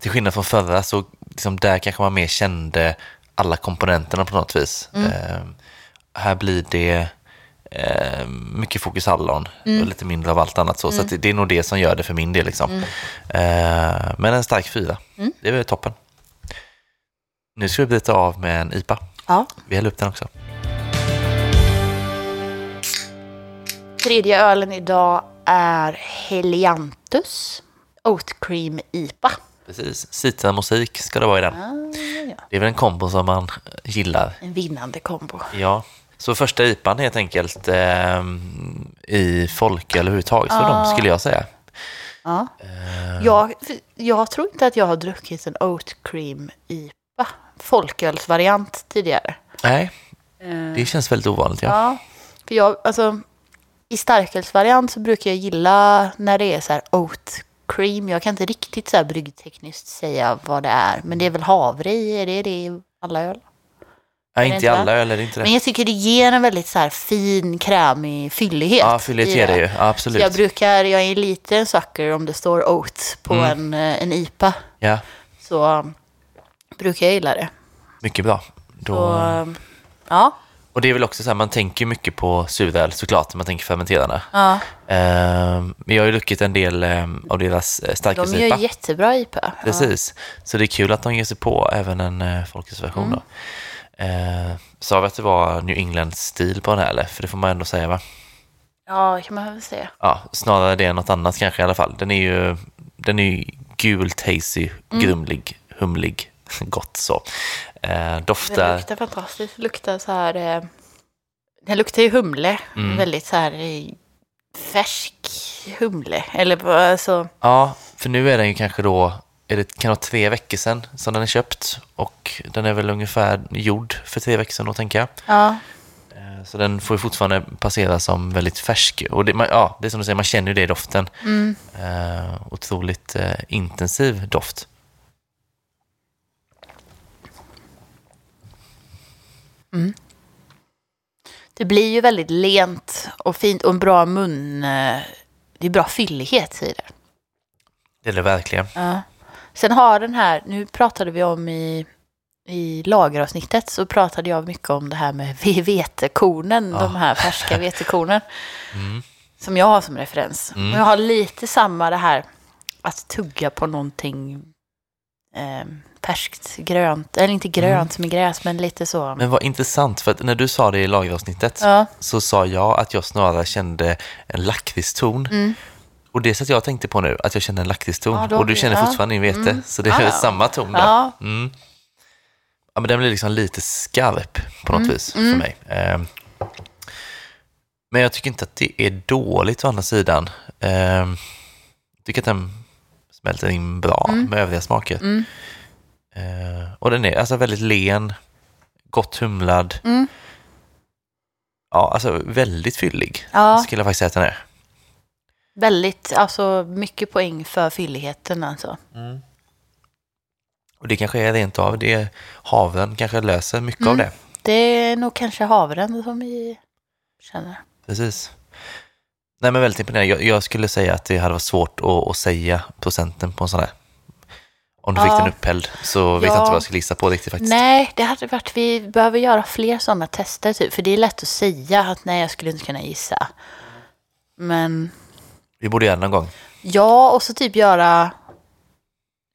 till skillnad från förra så liksom, där kanske man mer kände alla komponenterna på något vis. Mm. Eh, här blir det eh, mycket fokus hallon Mm. och lite mindre av allt annat. Så, så att det, är nog det som gör det för min del. Liksom. Eh, men en stark fyra, Mm. det är väl toppen. Nu ska vi bryta av med en IPA. Ja. Vi häller upp den också. Tredje ölen idag är Heliantus Oat Cream IPA. Precis, citronmusik ska det vara i den. Ah, ja. Det är väl en kombo som man gillar. En vinnande kombo. Ja. Så första IPAn helt enkelt eh, i folköl överhuvudtaget för dem skulle jag säga. Ja. Eh, Jag, jag tror inte att jag har druckit en Oat Cream IPA, folkölsvariant tidigare. Nej, Eh, det känns väldigt ovanligt. Ja. Ja, för jag, alltså i starkölsvariant så brukar jag gilla när det är så här oat cream. Jag kan inte riktigt så här bryggtekniskt säga vad det är, men det är väl havre i, är det det i alla öl? Nej, inte i alla öl är det inte Men det. jag tycker det ger en väldigt så här fin, krämig fyllighet. Ja, fylligt i är det ju. Ja, Så absolut. jag brukar, jag är lite en sucker om det står oat på Mm. en, eh, en IPA. Ja, Så um, brukar jag gilla det. mycket bra. Då... Så, um, ja, Och det är väl också så här, man tänker mycket på suröl såklart när man tänker fermenterarna. ja. Eh, men jag har ju druckit en del eh, av deras eh, De starköls-IPA. gör jättebra IPA. Precis, så det är kul att de ger sig på även en uh, folkölsversion. Mm. då. Eh, sa vi att det var New England-stil på den här eller? För det får man ändå säga va? Ja, det kan man väl säga. Ja, snarare det än något annat kanske i alla fall. Den är ju, den är ju gult, hazy, Mm. grumlig, humlig, gott så. Eh, Den doftar, luktar fantastiskt. Luktar så här... Eh, den luktar ju humle. Mm. Väldigt så här eh, färsk humle. Eller alltså... ja, för nu är den ju kanske då, är det kan vara tre veckor sedan som den är köpt och den är väl ungefär gjord för tre veckor sedan då tänker jag. Ja, Eh, Så den får ju fortfarande passera som väldigt färsk. Och det, man, ja, det är som du säger, man känner ju det i doften. mm. Eh, otroligt eh, intensiv doft. Det blir ju väldigt lent och fint och en bra mun... Eh, det är bra fyllighet i det. Det är det verkligen. Ja. Sen har den här, nu pratade vi om i, i lageravsnittet så pratade jag mycket om det här med vetekornen, Ja. de här färska vetekornen. Mm. Som jag har som referens. Mm. Och jag har lite samma det här att tugga på någonting eh, färskt, grönt, eller inte grönt som i gräs, men lite så. Mm. Men vad intressant, för att när du sa det i lageravsnittet Ja, så sa jag att jag snarare kände en lakritston. mm. Och det så att jag tänkte på nu, att jag kände en lakritston. Ja, och du känner ja. fortfarande din vete, Mm. så det är samma ton där. ja, Mm. Ja, men den blir liksom lite skarp på något Mm, vis för mm. mig. Ehm, men jag tycker inte att det är dåligt å andra sidan. Ehm, jag tycker att den smälter in bra Mm. med övriga smaker. mm, Ehm, och den är alltså väldigt len, gott humlad. mm. Ja, alltså väldigt fyllig ja, skulle jag faktiskt säga att den är. väldigt, alltså mycket poäng för fylligheten alltså. Och det kanske är rent av, det havren kanske löser mycket av Mm. det. Det är nog kanske havren som vi känner. Precis. Nej men väldigt imponerande. Jag, jag skulle säga att det hade varit svårt att, att säga procenten på en sån här. Om du fick Ja. den upphälld så vet Ja. jag inte vad jag skulle gissa på riktigt faktiskt. Nej, det hade varit, vi behöver göra fler sådana tester typ, för det är lätt att säga att nej, jag skulle inte kunna gissa. Men Vi borde göra det någon gång. ja, och så typ göra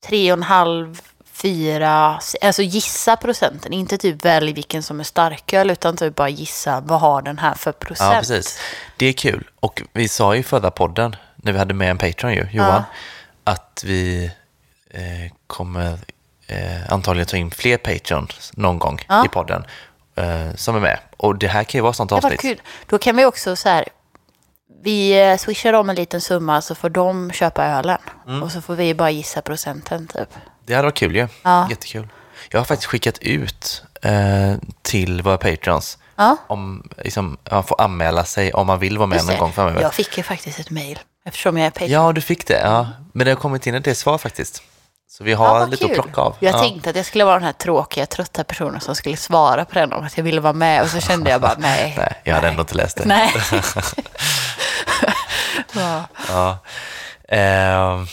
tre och en halv, fyra, alltså gissa procenten, inte typ välj vilken som är starköl, utan typ bara gissa vad har den här för procent. Ja, precis. Det är kul. Och vi sa ju i förra podden, när vi hade med en Patreon ju, Johan, att vi eh, kommer eh, antagligen ta in fler Patreons någon gång Ja. i podden eh, som är med. Och det här kan ju vara sånt Det var avsnitt. kul. Då kan vi också så här, vi eh, swishar dem en liten summa så får de köpa ölen. Mm. Och så får vi bara gissa procenten typ. Det hade varit kul ju. Ja. Jättekul. Jag har faktiskt skickat ut eh, till våra Patreons Ja. om liksom, man får anmäla sig om man vill vara med någon gång framöver. Jag fick ju faktiskt ett mejl eftersom jag är Patreon. Ja, du fick det. Ja. Men det har kommit in ett del svar faktiskt. Så vi har Ja, lite att kul. plocka av. Jag ja. tänkte att jag skulle vara den här tråkiga, trötta personen som skulle svara på den om att jag ville vara med. Och så kände jag bara nej. Nej, jag hade ändå inte läst det. Nej. Ja. Ja. Eh,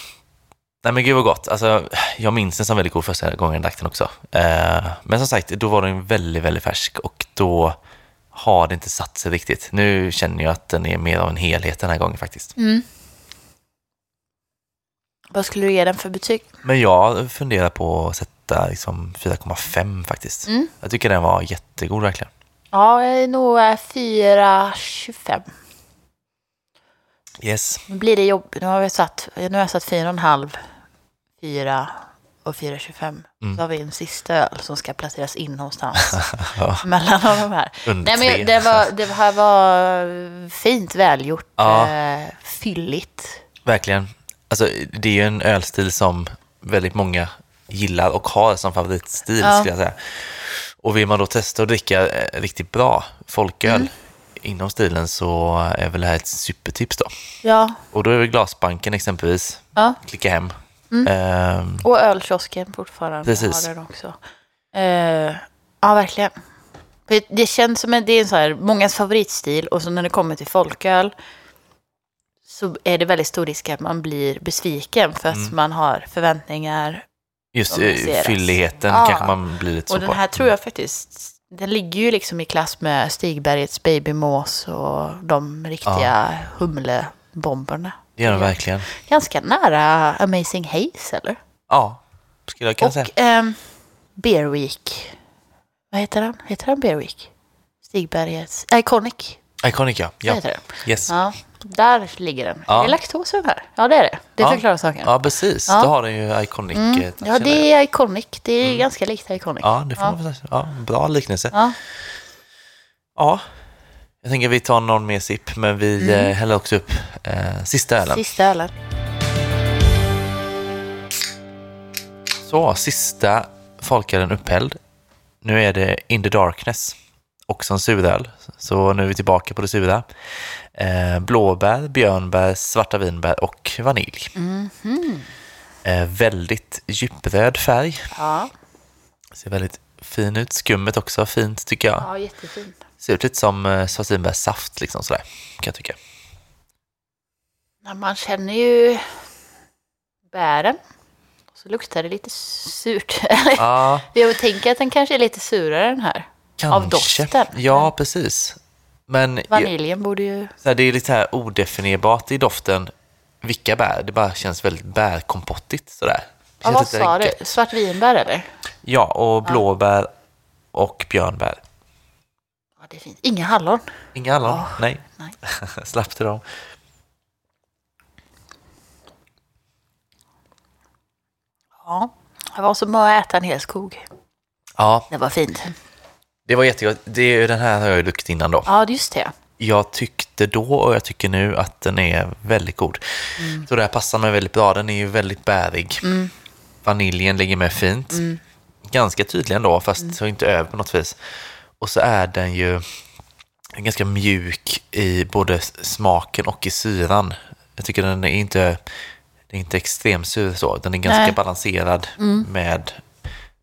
nej men gud vad gott. Alltså, jag minns den som väldigt god första gången jag drack den också. Eh, men som sagt, då var den väldigt, väldigt färsk och då har det inte satt sig riktigt. Nu känner jag att den är mer av en helhet den här gången faktiskt. Mm. Vad skulle du ge den för betyg? Men jag funderar på att sätta liksom 4,5 faktiskt. Mm. Jag tycker den var jättegod verkligen. Ja, jag är nog eh, 4,25. Yes. Nu blir det jobb. Nu har vi satt, nu har jag satt 4,5, 4 och 4,25. Mm. Så har vi en sista öl som ska placeras in någonstans Ja, mellan de här. Nej, men det, var, det här var fint välgjort, Ja. eh, fylligt. Verkligen. Alltså, det är ju en ölstil som väldigt många gillar och har som favoritstil, Ja. skulle jag säga. Och vill man då testa att dricka eh, riktigt bra folköl Mm. inom stilen så är väl det här ett supertips då. Ja, Och då är väl Glasbanken exempelvis, ja. klicka hem. Mm. Ehm, och ölkiosken fortfarande Precis. har den också. Eh, ja, verkligen. Det känns som en, det är en så här, mångas favoritstil och så när det kommer till folköl så är det väldigt stor risk att man blir besviken för att Mm. man har förväntningar. just eh, fylligheten Ja. kanske man blir lite Och så den på. här tror jag faktiskt, den ligger ju liksom i klass med Stigbergets Babymås och de riktiga humlebomberna. Det den Ja. verkligen. Ganska nära Amazing Haze eller? Ja, skulle jag kunna säga. Och ehm, Beer Week. Vad heter han? Heter han Beer Week? Stigbergets... Iconic. Iconic ja. Ja. Heter det. Yes. Ja, där ligger den. Ja. Är det laktos i den här? Ja, det är det. Det Ja. förklarar saken. Ja, precis. Ja. Då har den ju Iconic. Mm. eh, Ja, det är Iconic. Det är ganska likt Iconic. Ja, det får Ja. man. Ja, bra liknelse. Ja. Ja, jag tänker vi tar någon mer sipp, men vi eh, häller också upp eh, sista ölen. Sista ölen. Så, sista folkölen upphälld. Nu är det In the Darkness, också en suröl. Så nu är vi tillbaka på det sura. Eh, blåbär, björnbär, svarta vinbär och vanilj. Mhm. Eh, väldigt djupröd färg. Ja. Ser väldigt fin ut. Skummet också fint tycker jag. ja, jättefin. Ser ut lite som eh, svartvinbärssaft liksom sådär, kan jag tycka. Ja, Man känner ju bären. Och så luktar det lite surt. Ja, Jag tänker att den kanske är lite surare den här. kanske. Av doften. Ja, precis. Men Vaniljen borde ju... så här, det är lite här odefinierbart i doften vilka bär. Det bara känns väldigt bärkompottigt sådär. Ja, vad sa du? Svartvinbär eller? Ja, och blåbär och björnbär. Ja, det är fint. Inga hallon. Inga hallon? Åh, Nej. nej. Slapp till dem. Ja. Det var som att äta en hel skog. Ja, Det var fint. det var jättegott. Det, är den här har jag ju druckit innan då. Ja, just det. Jag tyckte då och jag tycker nu att den är väldigt god. Så det här passar mig väldigt bra. Den är ju väldigt bärig. Mm. Vaniljen ligger med fint. Ganska tydlig ändå, fast så inte över på något vis. Och så är den ju ganska mjuk i både smaken och i syran. Jag tycker den är inte, det är inte extremsur så. Den är ganska Nej. balanserad med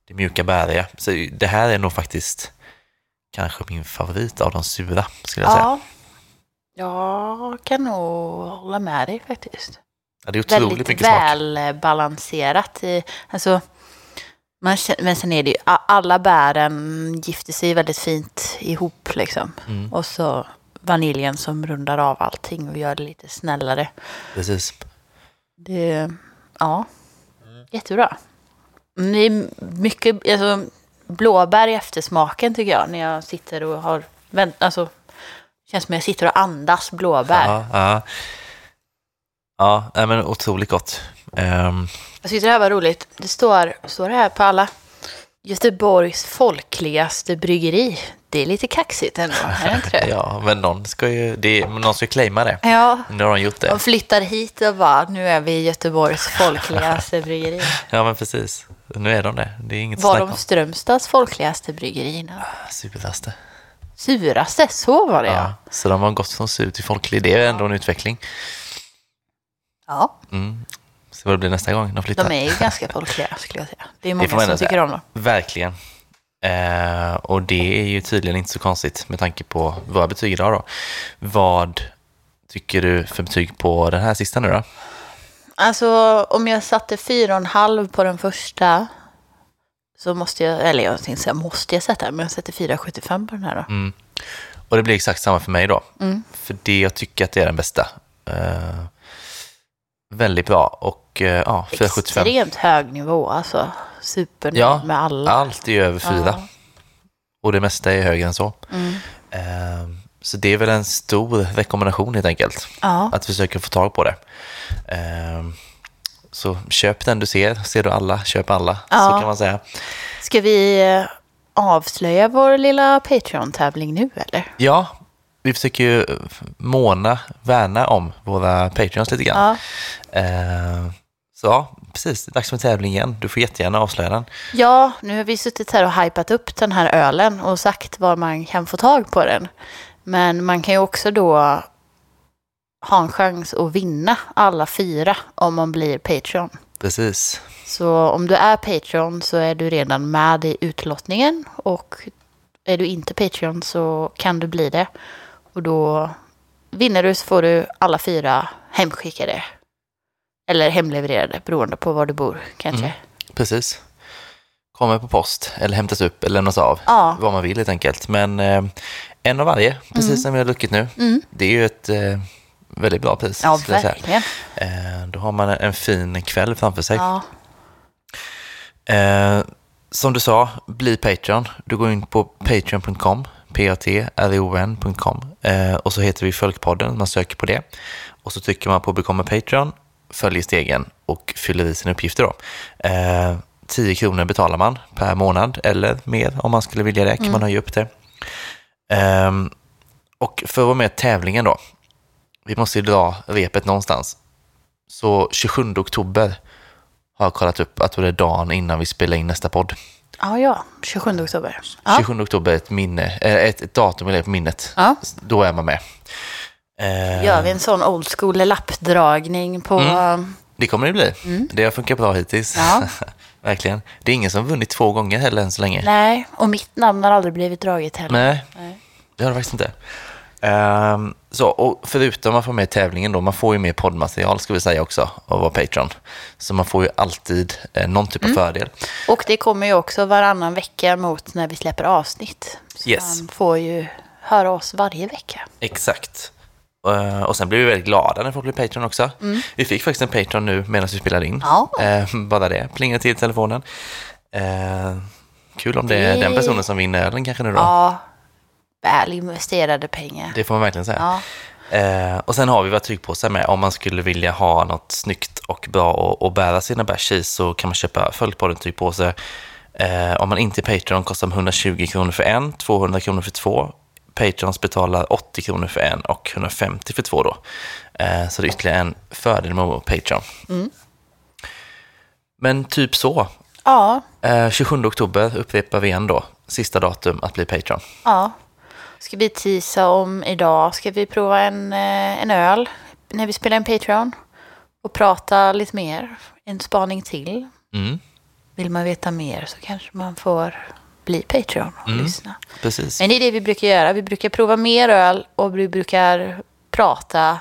det mjuka bäriga. Så det här är nog faktiskt kanske min favorit av de sura, skulle jag säga. Ja. Jag kan nog hålla med dig faktiskt. Ja, det är otroligt Väldigt mycket smak. välbalanserat. i- Alltså, man men sen är det ju, alla bären gifter sig väldigt fint ihop liksom. Mm, Och så vaniljen som rundar av allting och gör det lite snällare. precis. Det, ja, jättebra. Det är mycket, alltså, blåbär i eftersmaken tycker jag när jag sitter och har, alltså, känns som jag sitter och andas blåbär. Ja, ja. Ja nej, men otroligt gott. Ehm, Jag tyckte det här var roligt. Det står, står det här på alla. Göteborgs folkligaste bryggeri. Det är lite kaxigt ändå, är det inte det? ja, men någon ska ju, det, någon ska claima det. Ja, Nu har de gjort det. de flyttar hit och bara, nu är vi Göteborgs folkligaste bryggeri. Ja, men precis. Nu är de det. Det är inget Var de. Strömstads folkligaste bryggerierna? Superlaste. Suraste, så var det ja. Ja. Så de har gått från sur till folklig. Det är ändå en utveckling. Ja, Mm. Så vad det blir nästa gång de flyttar. de är ju ganska folkliga skulle jag säga. Det är Det många man som tycker om dem. Verkligen. Eh, och det är ju tydligen inte så konstigt med tanke på våra betyg idag då. Vad tycker du för betyg på den här sista nu då? Alltså om jag satte fyra och en halv på den första så måste jag, eller jag tänkte säga måste jag sätta, men jag sätter 4,75 på den här då. Mm. Och det blir exakt samma för mig då. Mm. För det jag tycker att det är den bästa. Eh, väldigt bra och eh, ja, 4,75. Extremt hög nivå, alltså supernöjd Ja, med alla. Allt är över fyra. Ja. Och det mesta är högre än så. Mm. Eh, så det är väl en stor rekommendation helt enkelt. Ja. Att försöka få tag på det. Eh, så köp den du ser. Ser du alla, köp alla. Så Ja. kan man säga. Ska vi eh, avslöja vår lilla Patreon-tävling nu eller? Ja, vi försöker ju måna, värna om våra Patreons lite grann. Ja. Eh, så ja, precis. Dags för en tävling igen. Du får jättegärna avslöja den. ja, nu har vi suttit här och hypat upp den här ölen och sagt var man kan få tag på den. Men man kan ju också då ha en chans att vinna alla fyra om man blir Patreon. Precis. Så om du är Patreon så är du redan med i utlottningen och är du inte Patreon så kan du bli det. Och då vinner du så får du alla fyra hemskickade. Eller hemlevererade beroende på var du bor kanske. Mm. Precis. Kommer på post eller hämtas upp eller lämnas av. Ja. Vad man vill helt enkelt. Men eh, en av varje, precis som vi har druckit nu. Mm. Det är ju ett eh, väldigt bra pris. Ja, verkligen. Eh, då har man en fin kväll framför sig. Ja. Eh, som du sa, bli Patreon. Du går in på patreon.com, p-a-t-r-o-n.com eh, och så heter vi Folkpodden, man söker på det. Och så trycker man på Become a Patreon, följer stegen och fyller i sina uppgifter då. Eh, 10 kronor betalar man per månad eller mer om man skulle vilja det, kan man höja upp det. Ehm, och för att vara med i tävlingen då, vi måste ju dra repet någonstans. Så 27 oktober har jag kollat upp att det är dagen innan vi spelar in nästa podd. Ja, ja. 27 oktober. Ja. 27 oktober är ett, minne, eh, ett, ett datum i minnet. Ja. Då är man med. Eh, Gör vi en sån old school lappdragning på... Mm. Det kommer det bli. Det har funkat bra hittills. Ja. Verkligen. Det är ingen som vunnit två gånger heller än så länge. Nej, och mitt namn har aldrig blivit draget heller. Nej, Nej. det har det faktiskt inte. Ehm, så, och förutom att få med tävlingen då, man får ju mer poddmaterial ska vi säga också av vara Patreon. Så man får ju alltid eh, någon typ av Mm. fördel. Och det kommer ju också varannan vecka mot när vi släpper avsnitt. Så Yes. man får ju höra oss varje vecka. Exakt. Eh, och sen blir vi väldigt glada när folk blir Patreon också. Vi fick faktiskt en Patreon nu medan vi spelade in. Mm. Ja. Eh, bara det, plingade till telefonen. Eh, kul om det är Det- den personen som vinner ölen kanske nu då. Ja, väl investerade pengar. Det får man verkligen säga. Ja. Eh, och sen har vi våra tygpåsar med. Om man skulle vilja ha något snyggt och bra att- att bära sina bärs i så kan man köpa Följdpodden tygpåse. Eh, om man inte är Patreon kostar de 120 kronor för en, 200 kronor för två. Patrons betalar 80 kronor för en och 150 för två då. Eh, så det är ytterligare en fördel med Patreon. Men typ så. ja, Eh, 27 oktober upprepar vi igen då. Sista datum att bli Patreon. ja. Ska vi tisa om idag? Ska vi prova en, eh, en öl när vi spelar en Patreon? Och prata lite mer? En spaning till? Mm, Vill man veta mer så kanske man får bli Patreon och Mm. lyssna. precis. Men det är det vi brukar göra. Vi brukar prova mer öl och vi brukar prata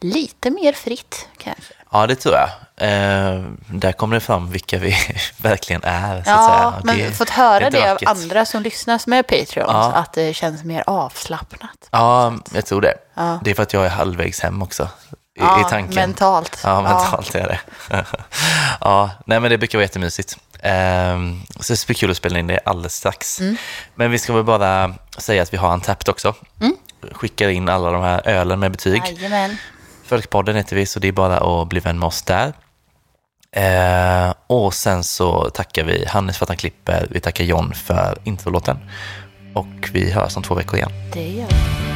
lite mer fritt kanske. Ja, det tror jag. Eh, där kommer det fram vilka vi verkligen är. Så att Ja, säga. men det, fått höra det det, av andra som lyssnar som är Patreon. Ja. Att det känns mer avslappnat. Ja, jag tror det. Ja. Det är för att jag är halvvägs hem också. I, Ja, i tanken. mentalt. Ja, mentalt är det. ja, nej men det brukar vara jättemysigt. Ehm, så det blir kul att spela in det alldeles strax. Mm. Men vi ska väl bara säga att vi har en tappet också. Skickar in alla de här ölen med betyg. Jajamän. Folkpodden heter vi, så det är bara att bli vän med oss där. Eh, och sen så tackar vi Hannes för att han klipper. Vi tackar John för introlåten. Och vi hörs om två veckor igen. Det gör vi.